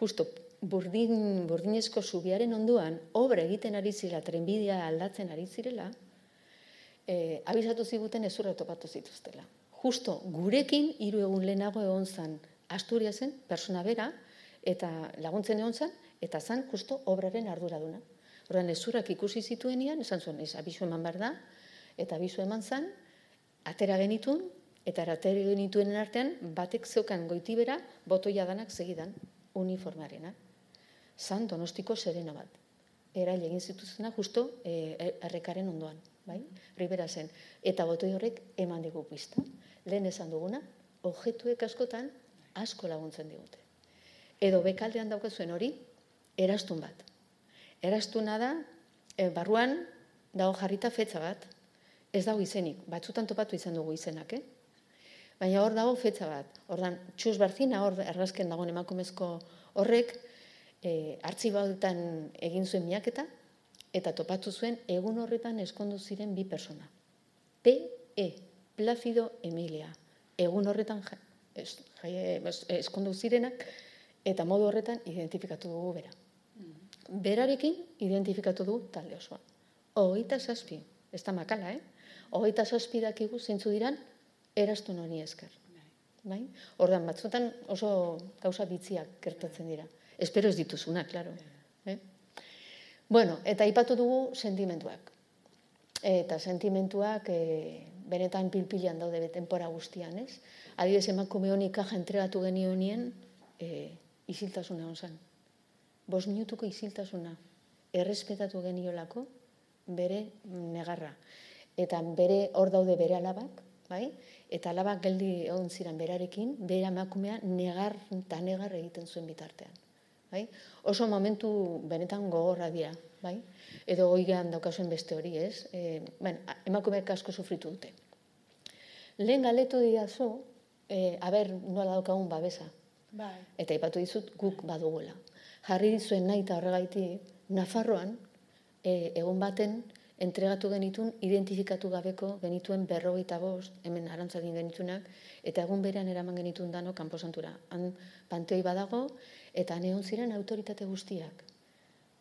justo burdin, burdinezko zubiaren onduan, obra egiten ari zirela, trenbidea aldatzen ari zirela, eh, abizatu ziguten ezurra topatu zituztela. Justo gurekin, hiru egun lehenago egon zan, Asturiasen, persona bera, eta laguntzen egon zan, eta zan justo obraren arduraduna. Horren ezurrak ikusi zituenian, esan zuen, ez, abizu eman behar da, eta abizu eman zan, atera genitun, eta atera genituenen artean, batek zeukan goitibera, botoia danak segidan, uniformarena. Zan donostiko serena bat. Era egin zituzena justo e, errekaren ondoan, bai? Ribera zen. Eta botoi horrek eman digu pista. Lehen esan duguna, objetuek askotan asko laguntzen digute. Edo bekaldean daukazuen hori, erastun bat. Erastuna da, e, barruan dago jarrita fetza bat, ez dago izenik, batzutan topatu izan dugu izenak, eh? Baina hor dago fetza bat. Ordan txus barzina hor errazken dagoen emakumezko horrek e, artxibautan egin zuen miaketa eta topatu zuen egun horretan eskondu ziren bi persona. P. E. Placido Emilia. Egun horretan eskondu zirenak eta modu horretan identifikatu dugu bera berarekin identifikatu du talde osoa. Hogeita zazpi, ez da makala, eh? Hogeita zazpi dakigu zeintzu diran, erastu noni esker. Bai? Ordan batzutan oso gauza bitziak gertatzen dira. Espero ez dituzuna, klaro. Eh? Bueno, eta ipatu dugu sentimentuak. Eta sentimentuak e, benetan pilpilean daude betenpora guztian, ez? Adibidez emakume honi kaja entregatu genionien, e, isiltasuna zen bos minutuko iziltasuna errespetatu geniolako bere negarra. Eta bere hor daude bere alabak, bai? Eta alabak geldi egon ziren berarekin, bere emakumea negar eta negar egiten zuen bitartean. Bai? Oso momentu benetan gogorra dira, bai? Edo oigean daukazuen beste hori, ez? E, ben, emakumeak asko sufritu dute. Lehen galetu dira zu, e, aber nola daukagun babesa. Bai. Eta ipatu dizut guk badugula jarri dizuen nahi eta horregaiti Nafarroan e, egon baten entregatu genitun identifikatu gabeko genituen berrogeita bost, hemen arantzadin genitunak, eta egun berean eraman genitun dano kanposantura. Han panteoi badago, eta neon ziren autoritate guztiak.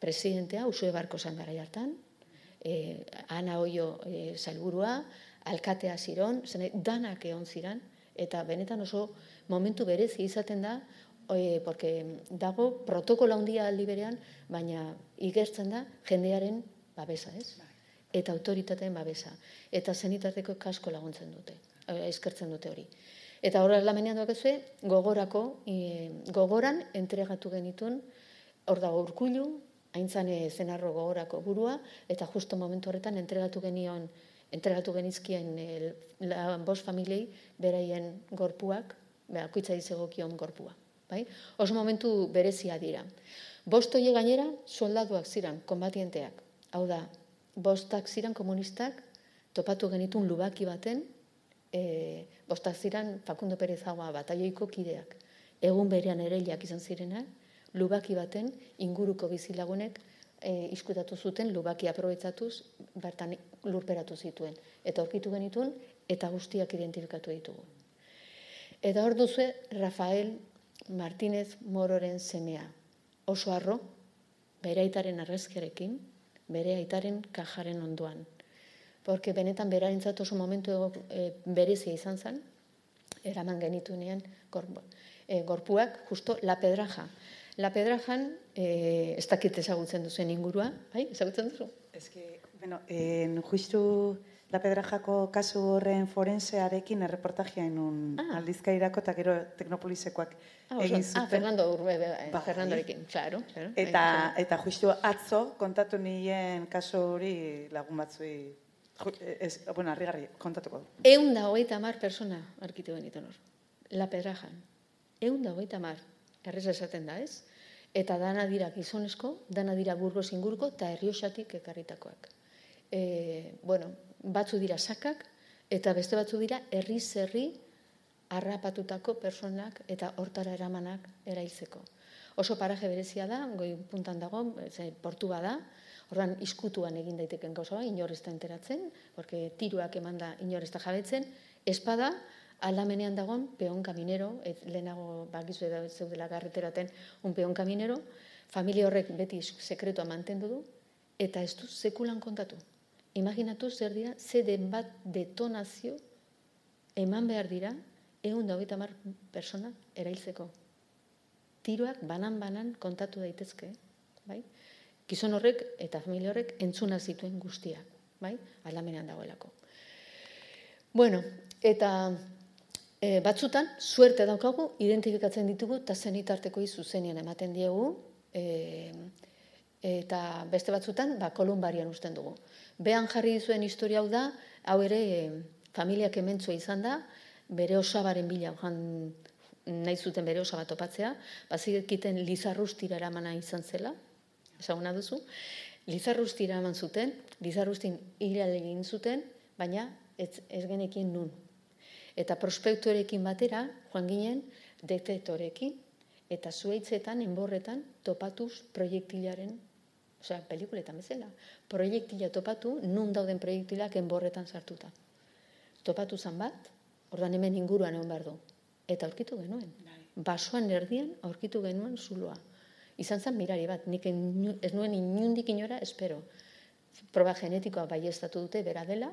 Presidentea, usue barko zan gara jartan, e, ana oio e, zailburua, alkatea ziron, zene, danak egon ziren, eta benetan oso momentu berezi izaten da, e, porque dago protokola handia aldi berean, baina igertzen da jendearen babesa, ez? Bai. Eta autoritateen babesa. Eta zenitateko kasko laguntzen dute, e, eskertzen dute hori. Eta horrela lamenean duak gogorako, e, gogoran entregatu genitun, hor dago urkullu, haintzane zenarro gogorako burua, eta justo momentu horretan entregatu genion, entregatu genizkien e, la, bos familiei beraien gorpuak, bakoitza izegokion gorpua. Bai? Oso momentu berezia dira. Bost hoe gainera soldaduak ziren, konbatienteak. Hau da, bostak ziren komunistak, topatu genitun lubaki baten, e, bostak ziren Facundo Pérez Agua bataioiko kideak. Egun berean ere izan zirenak, lubaki baten inguruko bizilagunek e, iskutatu zuten lubaki aprobetsatuz bertan lurperatu zituen. Eta aurkitu genitun eta guztiak identifikatu ditugu. Eta hor duzu Rafael Martínez Mororen semea. Oso arro, bere aitaren arrezkerekin, bere aitaren kajaren onduan. Porque benetan berarentzat oso momentu e, berezia izan zen, eraman genitunean e, gorpuak, justo la pedraja. La Pedrajan, eh, ez dakit ezagutzen duzen ingurua, bai, ezagutzen duzu? Ez que, bueno, en justu La Pedrajako kasu horren forensearekin erreportajea inun Ah. aldizkairako eta gero teknopolisekoak Ah, egin ah, zuten. Fernando Urbe, Bai. Fernandorekin, claro. claro, Eta, claro. eta justu atzo kontatu nien kasu hori lagun batzui, ju- ez, bueno, harrigarri, kontatuko. Eun da hogeita mar persona arkitu genituen hor. La Pedrajan. Eun da hogeita mar. Errez esaten da, ez? Eta dana dira gizonezko, dana dira burgos inguruko eta herriosatik ekarritakoak. E, bueno, batzu dira sakak, eta beste batzu dira herri harrapatutako personak eta hortara eramanak erailtzeko. Oso paraje berezia da, goi puntan dago, ze, portu bada, Ordan iskutuan egin daiteken gauza bat, inor ez da enteratzen, porque tiruak eman da inor ez da jabetzen, espada, aldamenean dagon peon kaminero, et, lehenago bakizu da zeudela garreteraten un peon kaminero, familia horrek beti sekretua mantendu du, eta ez du sekulan kontatu. Imaginatu zer dira, ze den bat detonazio eman behar dira, egun da hogeita mar persona erailtzeko. Tiroak banan-banan kontatu daitezke, bai? Gizon horrek eta familia horrek entzuna zituen guztiak, bai? Aldamenean dagoelako. Bueno, eta e, batzutan, suerte daukagu, identifikatzen ditugu, eta zenitarteko zuzenean ematen diegu, e, eta beste batzutan, ba, kolumbarian usten dugu. Behan jarri dizuen historia hau da, hau ere, e, familiak ementzua izan da, bere osabaren bila joan nahi zuten bere osaba topatzea, baziketen lizarrustira eramana izan zela, ezaguna duzu, lizarrustira eman zuten, lizarrustin hilal egin zuten, baina ez, ez genekin nun. Eta prospektorekin batera, joan ginen, detektorekin, eta zuaitzetan, enborretan, topatuz proiektilaren, osea, pelikuletan bezala, proiektila topatu, nun dauden proiektilak enborretan sartuta. Topatu zan bat, ordan hemen inguruan egon behar du. Eta aurkitu genuen. Basoan erdian aurkitu genuen zuloa. Izan zen mirari bat, nik inu- ez nuen inundik inora espero. Proba genetikoa baiestatu dute bera dela,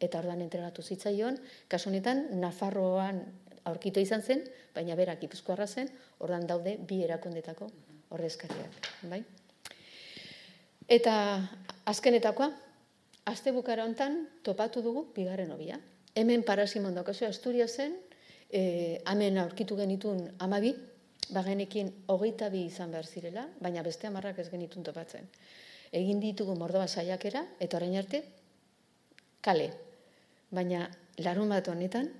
eta ordan entregatu zitzaion, kasu honetan Nafarroan aurkitu izan zen, baina berak Gipuzkoarra zen, ordan daude bi erakundetako ordezkariak, bai? Eta azkenetakoa, aste bukara hontan topatu dugu bigarren hobia. Hemen Parasimon daukazu Asturiasen, eh, hemen aurkitu genitun amabi, bagenekin hogeita bi izan behar zirela, baina beste amarrak ez genitun topatzen. Egin ditugu mordoa saiakera, eta orain arte, kale. Baina larun bat honetan,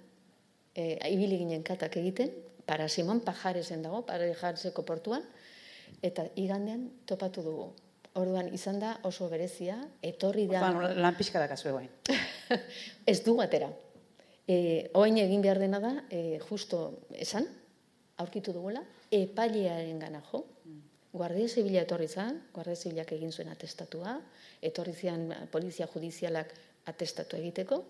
e, ibili ginen katak egiten, para Simon Pajaresen dago, para Pajareseko portuan, eta igandean topatu dugu. Orduan izan da oso berezia, etorri da... Ba, lan pixka da kasu egoen. ez du atera. E, oain egin behar dena da, e, justo esan, aurkitu dugula, epailearen gana jo. Guardia Zibila etorri zen, Guardia Zibilak egin zuen atestatua, etorri zian polizia judizialak atestatu egiteko,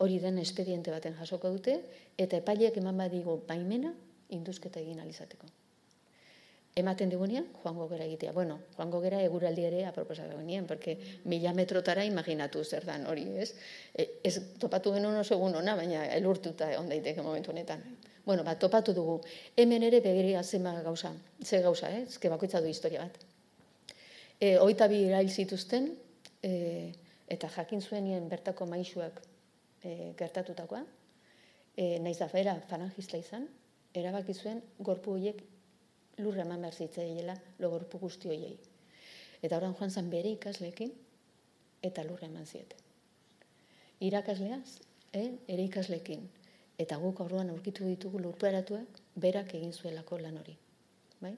hori den espediente baten jasoko dute, eta epaileak eman badigu baimena, induzketa egin alizateko. Ematen digunean, joango gera egitea. Bueno, joango gera eguraldi ere aproposatu gunean, porque mila metrotara imaginatu zer dan hori, ez? E, ez topatu genuen oso egun ona, baina elurtuta on daiteke momentu honetan. Bueno, bat topatu dugu. Hemen ere begiria zema gauza, ze gauza, eh? Ezke bakoitza du historia bat. E, oita bi irail zituzten, e, eta jakin zuenien bertako maixuak e, gertatutakoa, e, naiz da fera fanangista izan, erabaki zuen gorpu horiek lurra eman behar zitzaiela logorpu guzti hoiei. Eta orain joan zan bere ikaslekin, eta lurra eman ziete. Irakasleaz, eh, ere ikaslekin. Eta guk orduan aurkitu ditugu lurperatuak, berak egin zuelako lan hori. Bai?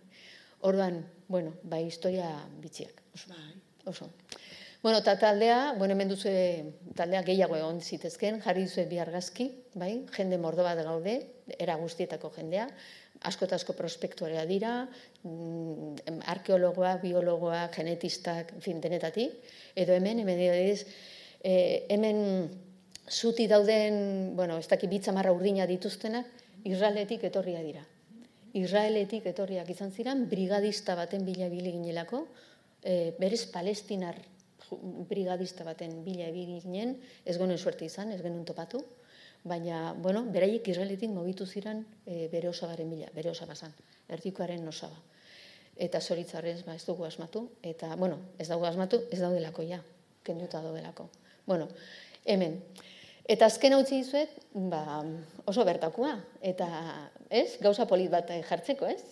Orduan, bueno, bai historia bitxiak. Oso. Bai. Oso. Bueno, eta taldea, bueno, hemen duzu taldea gehiago egon zitezken, jarri duzu bi argazki, bai? Jende mordo bat gaude, era guztietako jendea asko eta asko prospektorea dira, mm, arkeologoak, biologoak, genetistak, fin, denetatik, edo hemen, hemen ediz, e, hemen zuti dauden, bueno, ez dakit bitzamarra urdina dituztenak, Israeletik etorria dira. Israeletik etorriak izan ziren, brigadista baten bila ibili ginelako, e, berez palestinar brigadista baten bila ibili ginen, ez gonen suerte izan, ez genuen topatu, baina, bueno, beraiek Israeletik mobitu ziren e, bere osabaren bila, bere osaba zan, erdikoaren osaba. Eta zoritzarrez, ba, ez dugu asmatu, eta, bueno, ez dugu asmatu, ez daudelako ja, kenduta daudelako. Bueno, hemen, eta azken hau dizuet, ba, oso bertakoa, eta, ez, gauza polit bat jartzeko, ez?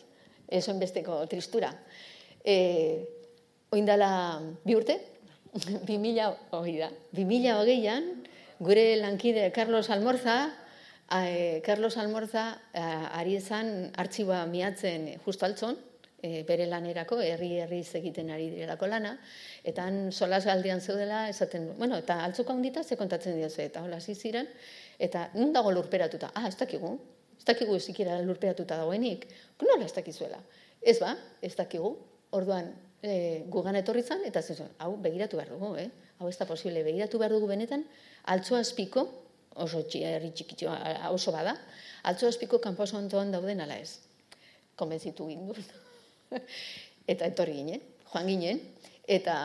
Ez besteko tristura. E, oindala bi urte, bi mila hogei da, bi mila hogeian, gure lankide Carlos Almorza, e, Carlos Almorza e, ari ezan artxiboa miatzen justo altzon, e, bere lanerako, herri herri egiten ari direlako lana, eta han solas galdian zeudela, esaten, bueno, eta altzuko handita ze kontatzen dira eta hola ziren, eta nun dago lurperatuta? Ah, ez dakigu, ez dakigu ezikira lurperatuta dagoenik, nola ez dakizuela? Ez ba, ez dakigu, orduan, e, gugan etorri zan, eta zen, hau, begiratu behar dugu, eh? hau ez da posible, begiratu behar dugu benetan, altzo azpiko, oso txiarri txikitxo, oso bada, altzo azpiko kanpo antoan dauden ala ez. Konbenzitu gindu. eta etorri ginen, joan ginen, eta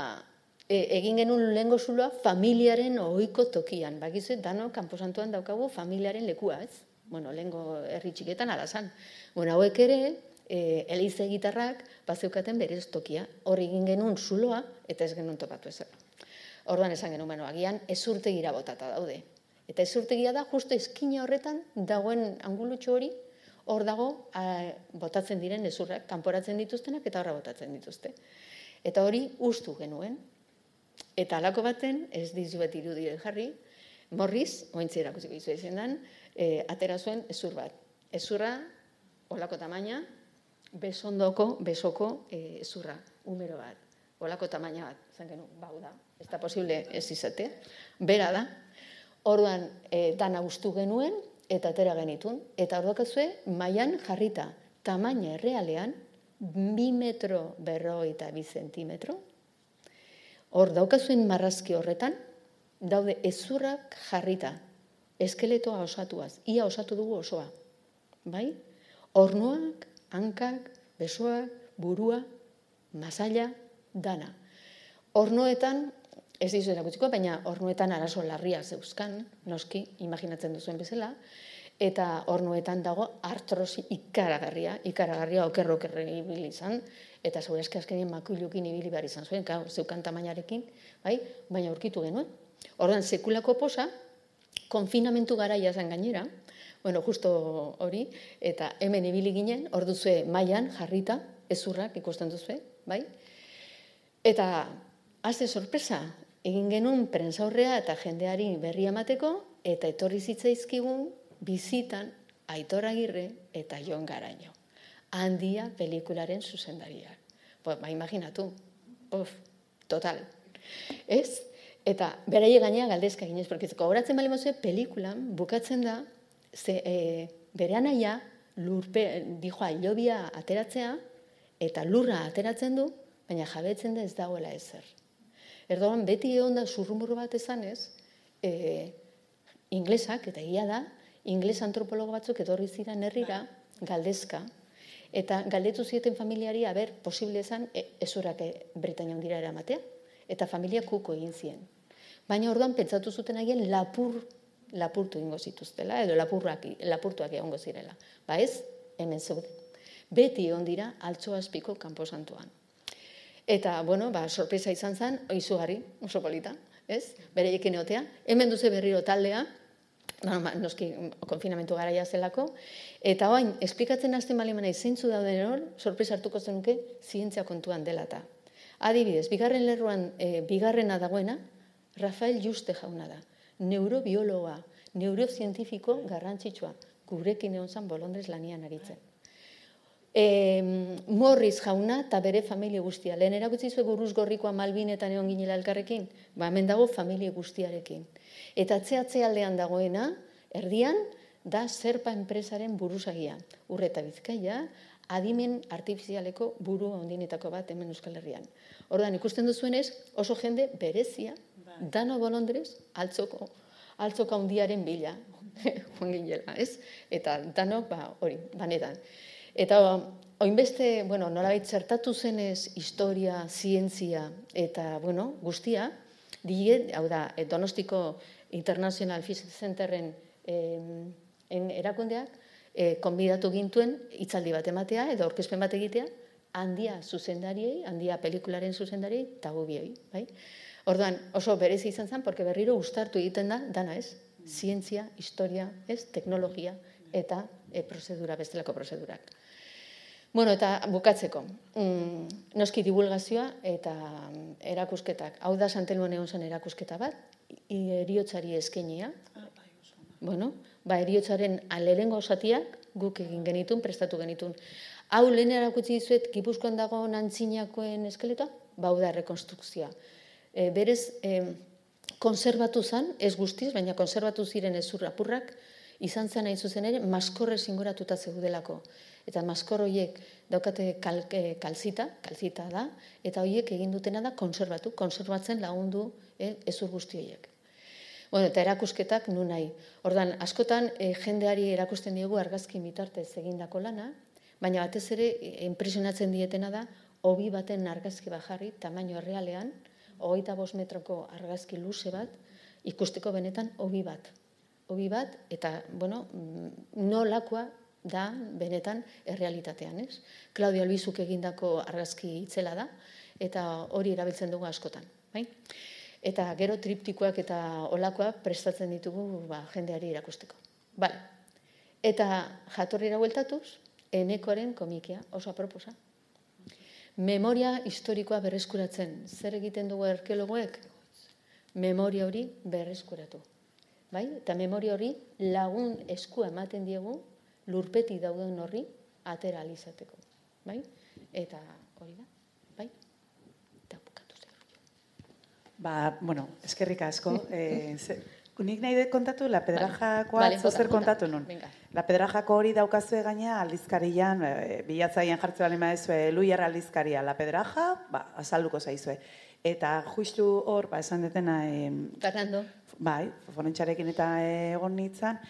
e, egin genuen lehengo zuloa familiaren ohiko tokian. Bakizu, dano, kanpo antoan daukagu familiaren lekua, ez? Bueno, lehengo herri txiketan alazan. Bueno, hauek ere, e, elize gitarrak, bazeukaten berez tokia. Hor egin genuen zuloa, eta ez genuen topatu ezer. Orduan esan genuen, bueno, agian ezurtegira botata daude. Eta ezurtegia da, justo eskina horretan, dagoen angulutxo hori, hor dago, botatzen diren ezurrak, kanporatzen dituztenak, eta horra botatzen dituzte. Eta hori ustu genuen. Eta alako baten, ez dizu bat irudi jarri, morriz, ointzi erakusiko izu ezin dan, e, atera zuen ezur bat. Ezurra, olako tamaina, besondoko, besoko e, ezurra, umero bat. Olako tamaina bat, zen genu, bau da, ez da posible ez izate, bera da, orduan e, dana ustu genuen, eta atera genitun, eta orduakazue, maian jarrita, tamaina errealean, bi metro berroi eta bi zentimetro, hor daukazuen marrazki horretan, daude ezurrak jarrita, eskeletoa osatuaz, ia osatu dugu osoa, bai? Hornuak, hankak, besoak, burua, masaila, dana. Hornoetan, ez dizu erakutsiko, baina hornoetan arazo larria zeuzkan, noski, imaginatzen duzuen bezala, eta hornoetan dago artrosi ikaragarria, ikaragarria okerro okerre ibili izan, eta zaur eski azkenien makuilukin ibili behar izan zuen, kau, zeukan tamainarekin, bai? baina aurkitu genuen. Ordan sekulako posa, konfinamentu garaia zen gainera, bueno, justo hori, eta hemen ibili ginen, orduzue mailan jarrita, ezurrak ikusten duzue, bai? Eta, azte sorpresa, egin genuen prensaurrea eta jendeari berri emateko, eta etorri zitzaizkigun bizitan Aitor Agirre eta Jon Garaino. Handia pelikularen zuzendariak. Ba, ba, imaginatu. Of, total. Ez? Eta beraie gainea galdezka ginez, porque horatzen bali mozue, pelikulan bukatzen da, ze, e, bere anaia, lurpe, dijoa, ilobia ateratzea, eta lurra ateratzen du, baina jabetzen da ez dagoela ezer. Erdogan beti egon da zurrumurru bat esan ez, e, inglesak, eta egia da, ingles antropologo batzuk etorri ziren herrira, galdezka, Eta galdetu zieten familiari, aber, posible ezan, e, ezurak e, hundira eramatea, eta familia kuko egin zien. Baina orduan pentsatu zuten agien lapur, lapurtu ingo zituztela, edo lapurrak, lapurtuak egongo zirela. Ba ez, hemen zeuden. Beti egon dira, altzo azpiko kanposantuan. Eta, bueno, ba, sorpresa izan zen, izugarri, oso polita, ez? Bere ekin egotea. Hemen duze berriro taldea, no, ba, noski konfinamentu garaia zelako, eta oain, esplikatzen hasten bali manai zeintzu dauden hor, sorpresa hartuko zenuke, zientzia kontuan dela eta. Adibidez, bigarren lerroan, e, bigarrena dagoena, Rafael Juste jauna da. Neurobiologa, neurozientifiko garrantzitsua, gurekin egon zan bolondrez lanian aritzen e, Morris jauna eta bere familia guztia. Lehen erakutsi zuen guruz gorrikoa Malbinetan egon ginela elkarrekin, ba hemen dago familia guztiarekin. Eta atze aldean dagoena, erdian, da zerpa enpresaren buruzagia. Urreta bizkaia, adimen artifizialeko buru ondinetako bat hemen Euskal Herrian. Ordan ikusten duzuenez, oso jende berezia. Dano bolondrez, altzoko, altzoko handiaren bila, joan ez? Eta danok, ba, hori, banetan. Eta oinbeste, bueno, nolabait zertatu zenez historia, zientzia eta, bueno, guztia, die, hau da, Donostiko International Physics Centerren en erakundeak, e, konbidatu gintuen hitzaldi bat ematea edo aurkezpen bat egitea, handia zuzendariei, handia pelikularen zuzendariei, eta gubioi, bai? Orduan, oso berezi izan zen, porque berriro ustartu egiten da, dana ez, zientzia, historia, ez, teknologia, eta e, prozedura, bestelako prozedurak. Bueno, eta bukatzeko, mm, noski divulgazioa eta mm, erakusketak. Hau da santelmoan egon zen erakusketa bat, eriotzari eskenia. Bueno, ba, eriotzaren alerengo osatiak guk egin genitun, prestatu genitun. Hau lehen erakutsi dizuet, gipuzkoan dago nantzinakoen eskeletoa, ba, da rekonstrukzioa. E, berez, e, konservatu zen, ez guztiz, baina konservatu ziren ezurrapurrak, izan zen hain zuzen ere, maskorre zingoratuta zeudelako eta maskor horiek daukate kal, kalzita, kalzita da, eta horiek egin dutena da konservatu, konservatzen lagundu eh, ezur guzti horiek. Bueno, eta erakusketak nu nahi. Ordan askotan eh, jendeari erakusten diegu argazki bitartez egindako lana, baina batez ere eh, impresionatzen dietena da hobi baten argazki bajarri tamaino errealean, hogeita bost metroko argazki luze bat, ikusteko benetan hobi bat. Hobi bat, eta, bueno, mm, nolakoa da, benetan, errealitatean, ez? Claudio Albizuk egindako argazki itzela da, eta hori erabiltzen dugu askotan, bai? Eta gero triptikoak eta olakoak prestatzen ditugu ba, jendeari irakusteko. Bale. Eta jatorrira bueltatuz, enekoaren komikia, oso aproposa. Memoria historikoa berreskuratzen. Zer egiten dugu arkeologoek? Memoria hori berreskuratu. Bai? Eta memoria hori lagun eskua ematen diegu lurpeti dauden horri atera alizateko. Bai? Eta hori da, bai? Eta bukatu zer. Ba, bueno, eskerrik asko. eh, ze, Nik nahi dut kontatu, la pedrajakoa, vale. vale, zer kontatu nun. Venga. La pedrajako hori daukazue gaina aldizkarian, e, bilatzaian jartze bali maezue, luiar aldizkaria, la pedraja, ba, azalduko zaizue. Eta justu hor, ba, esan detena... E, Fernando. Bai, forentxarekin eta egon nintzen,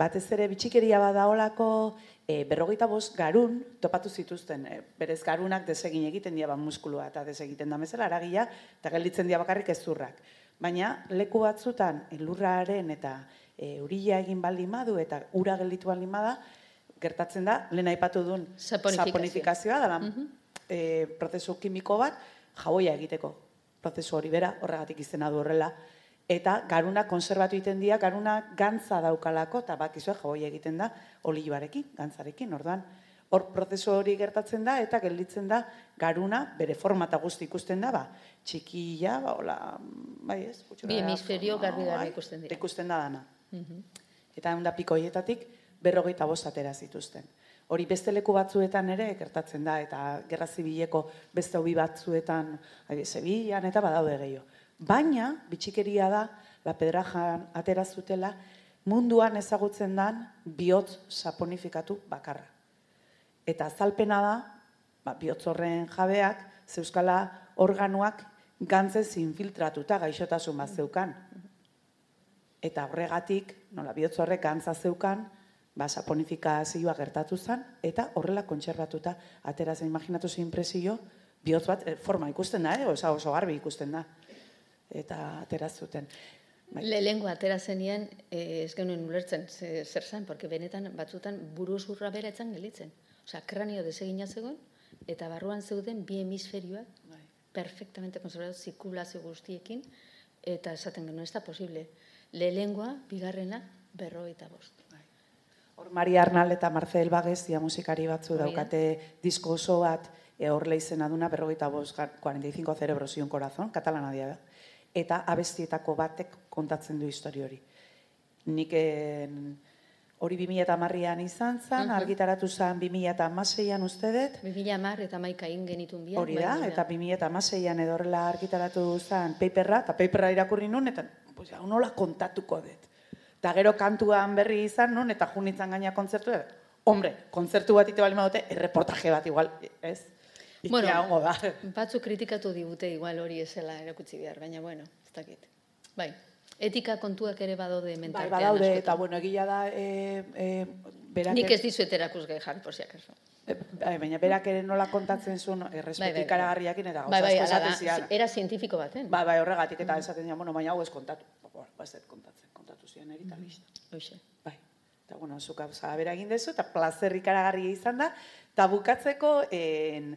batez ere bitxikeria badaolako e, berrogeita bost garun topatu zituzten. E, berez garunak desegin egiten dira muskulua eta desegiten da mesela aragia eta gelditzen dira bakarrik ezurrak. Baina leku batzutan elurraren eta e, urila egin baldin madu eta ura gelditu baldin bada, gertatzen da, lehen aipatu duen saponifikazioa, dela mm prozesu kimiko bat, jaboia egiteko. Prozesu hori bera, horregatik izena du horrela, eta garuna konserbatu egiten dira, garuna gantza daukalako, eta bakizue jaboi egiten da, olioarekin, gantzarekin, orduan, hor prozesu hori gertatzen da, eta gelditzen da, garuna, bere formata guzti ikusten da, ba, txikia, ba, hola, bai ez? Bi hemisferio garbi garbi bai, ikusten dira. Ikusten da dana. Mhm. Eta handa pikoietatik, berrogeita bostatera zituzten. Hori beste leku batzuetan ere gertatzen da, eta gerra zibileko beste hobi batzuetan, ari, Sevillan, eta badaude gehiago. Baina, bitxikeria da, la pedrajan atera zutela, munduan ezagutzen dan bihotz saponifikatu bakarra. Eta azalpena da, ba, bihotz horren jabeak, zeuskala organoak gantzez infiltratuta gaixotasun bat zeukan. Eta horregatik, nola bihotz horrek gantza zeukan, ba, saponifikazioa gertatu zen, eta horrela kontserbatuta atera zen, imaginatu zen impresio, bihotz bat, eh, forma ikusten da, eh? oso, oso garbi ikusten da. Eta atera zuten. Bai. Lehengo atera zenien, eh, ez genuen ulertzen ze- zer zen, porque benetan batzutan buru zurra bera gelitzen. Osea, kranio desegina zegoen, eta barruan zeuden bi hemisferioak Bai. perfectamente konservatu zirkulazio guztiekin, eta esaten genuen, ez da posible. Lehengoa, bigarrena, berrogeita bost. Hor Maria Arnal eta Marcel Bagezia musikari batzu Hori da. daukate disko oso bat, e, hor izena duna berrogeita bost, gar- 45 cerebros y un corazón, katalana dia da. Eta abestietako batek kontatzen du histori hori. Nik en, hori 2010an izan zen, Mhm. argitaratu zen 2016an uste dut, 2000 hamar eta maika egin genitun bian. hori da, eta 2016an edo horrela argitaratu zen paperra, eta paperra irakurri nun, eta pues, ja, nola kontatuko dut. Eta gero kantuan berri izan nun, eta junitzen gaina kontzertu, eta, hombre, kontzertu bat ite bali dute, erreportaje bat igual, ez? Bueno, Ikia hongo da. Batzuk kritikatu digute igual hori esela erakutsi behar, baina bueno, ez dakit. Bai, etika kontuak ere badaude Bai, mentaltean badaude, askotan. eta bueno, egia da, e, e, berak... Nik ez dizuet erakusgai jarri, por si acaso. e, bai, baina berak ere nola kontatzen zuen, Bai, errespetu bai, ikaragarriakin eta Bai, bai, zidan. era zientifiko baten. Bai, bai, horregatik eta esaten dira, bueno, baina hau ez kontatu. Ba, ba, ez kontatzen, kontatu zian erita, listo. Hoxe. Bai. Eta, bueno, zuk gauza bera egin dezu, eta plazer ikaragarria izan da. Eta bukatzeko, en,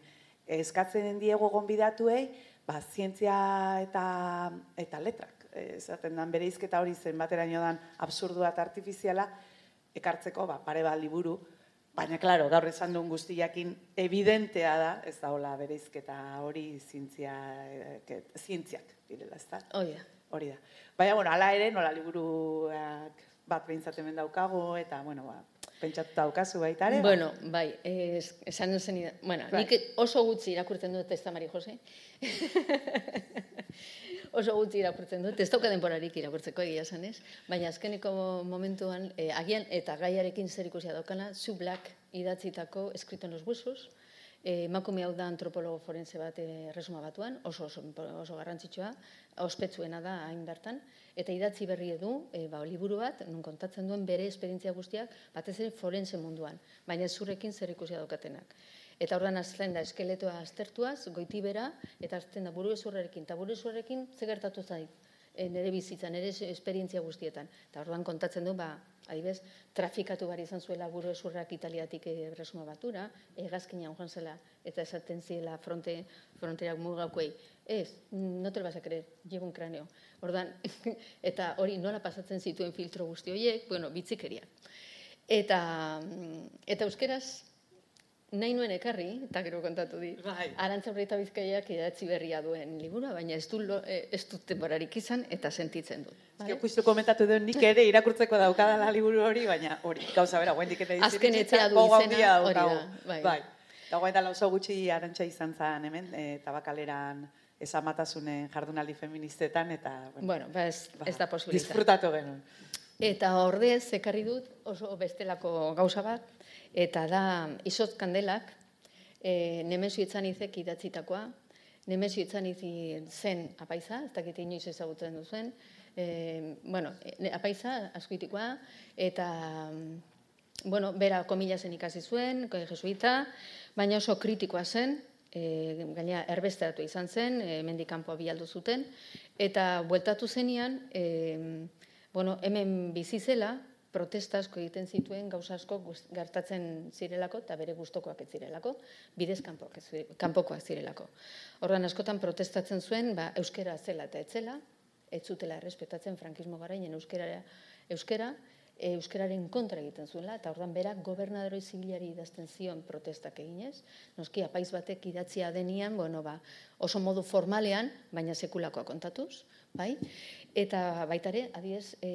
eskatzen diego gonbidatuei, ba, zientzia eta, eta letrak. Esaten dan bere izketa hori zen bateraino dan absurdua eta artifiziala, ekartzeko, ba, pare bat liburu, Baina, klaro, gaur esan duen guztiakin evidentea da, ez da hola bereizketa hori zientzia, eh, que- zientziak direla, ez da? Hoi da. Hori da. Baina, bueno, ala ere, nola liburuak bat behintzat hemen daukago, eta, bueno, ba, pentsatuta daukazu baita ere. ba. Bueno, bai, es, esan zen, bueno, Bai. nik oso gutxi irakurtzen dut ez da Mari Jose. oso gutxi irakurtzen dut, ez dauka denborarik irakurtzeko egia esan ez, baina azkeneko momentuan, eh, agian eta gaiarekin zer ikusia daukana, Sue Black idatzitako Escrito en los huesos, eh, emakume hau da antropologo forense bat eh, erresuma batuan, oso, oso, oso garrantzitsua, ospetsuena da hain bertan, eta idatzi berri du, e, ba, liburu bat, nun kontatzen duen bere esperientzia guztiak, batez ere forense munduan, baina zurekin zer ikusia daukatenak. Eta ordan azten da eskeletoa aztertuaz, goiti bera, eta azten da buru ezurrekin, eta buru ezurrekin ze gertatu zait, e, nire bizitzan, nire esperientzia guztietan. Eta ordan kontatzen du, ba, adibez, trafikatu bari izan zuela buru ezurrak italiatik erresuma batura, hegazkina joan zela, eta esaten ziela fronte, fronterak mugaukuei, ez, no te lo vas a creer, llevo un cráneo. Ordan, eta hori nola pasatzen zituen filtro guzti horiek, bueno, bitzikeria. Eta, mm, eta euskeraz, nahi nuen ekarri, eta gero kontatu di, Bai. Arantza Horreita Bizkaiak idatzi berria duen liburua, baina ez du, lo- eh, ez dut denborarik izan eta sentitzen dut. Eske justu komentatu duen nik ere irakurtzeko daukadala liburu hori, baina hori, gauza bera, guendik ere Azken etxea du izena, hori da, bai. bai. Eta guain dela oso gutxi arantxa izan zen hemen, e, tabakaleran esamatasunen jardunaldi feministetan, eta, bueno, Bueno, ba ez, ba, ez da posible. izan. Disfrutatu genuen. Eta ordez ekarri dut oso bestelako gauza bat, eta da izot kandelak, e, Nemesio Itzanizek idatzitakoa, Nemesio Itzanizi zen apaiza, ez dakit inoiz ezagutzen duzuen, e, bueno, e, apaiza askoitikoa, eta bueno, bera komilasen ikasi zuen, ko- jesuita, baina oso kritikoa zen, e, gaina erbesteatu izan zen, e, mendik kanpo bialdu zuten, eta bueltatu zenian, e, bueno, hemen bizi zela, protesta asko egiten zituen gauza asko gertatzen zirelako eta bere gustokoak ez zirelako, bidez kanpokoak zirelako. Ordan askotan protestatzen zuen, ba, euskera zela eta etzela, ez zutela errespetatzen frankismo garainen euskera, euskera, e, euskararen kontra egiten zuela, eta ordan berak gobernadoroi zibilari idazten zion protestak eginez, noski apaiz batek idatzia denian, bueno, ba, oso modu formalean, baina sekulakoa kontatuz, bai? Eta baita ere, adiez, e,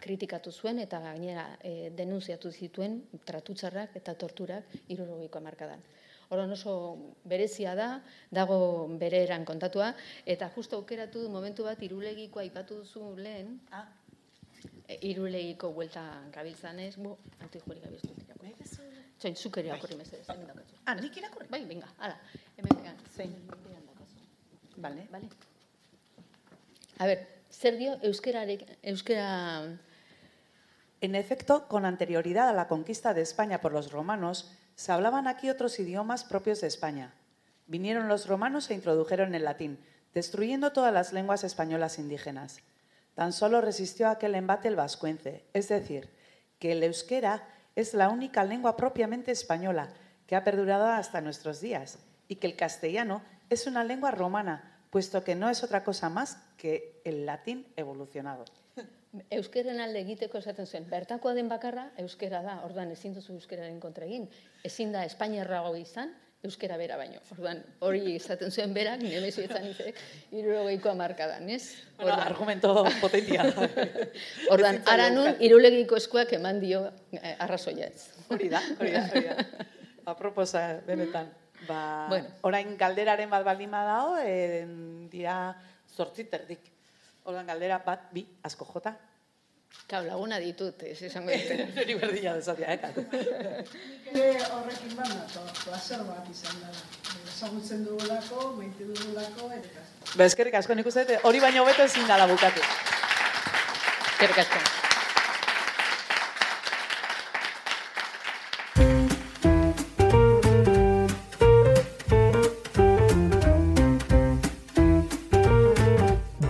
kritikatu zuen eta gainera e, denunziatu zituen tratutxarrak eta torturak irurogeiko amarkadan. Horan oso berezia da, dago bere eran kontatua, eta justo aukeratu momentu bat irulegiko aipatu duzu lehen, Ah, e, irulegiko buelta gabiltzanez, bu, antik jori gabiltzu tirako. nahi duzu? Txoin, zuk ere akurri mesedez, hemen daukazu. Ah, nik irakurri? Bai, venga, hala, hemen vegan. Zein? Vale. Vale. A ber, zer euskera En efecto, con anterioridad a la conquista de España por los romanos, se hablaban aquí otros idiomas propios de España. Vinieron los romanos e introdujeron el latín, destruyendo todas las lenguas españolas indígenas. Tan solo resistió aquel embate el vascuence, es decir, que el euskera es la única lengua propiamente española que ha perdurado hasta nuestros días y que el castellano es una lengua romana, puesto que no es otra cosa más que el latín evolucionado. Euskeren alde egiteko esaten zuen, bertakoa den bakarra euskera da, orduan ezin duzu euskeraren kontra egin, ezin da espainiarrago izan, euskera bera baino. Orduan, hori izaten zuen berak, nemezu izan izek, irurogeiko amarkadan, ez? Bueno, argumento potentia. Orduan, ara nun, irulegiko eskuak eman dio eh, arrazoia ez. Hori da, hori da, hori da. Aproposa, benetan. Ba, Bueno. orain galderaren bat baldin badao, e, dira zortzi terdik. Orduan galdera bat, bi, asko jota. Kau, laguna ditut, ez izango dute. Hori berdina dezatia, eh? Nik horrekin bat nato, placer bat izan dela. Ezagutzen dugulako, maite dugulako, ere kasko. Ba, eskerrik asko nik uste dut, hori baino beto ezin dala bukatu. Eskerrik asko.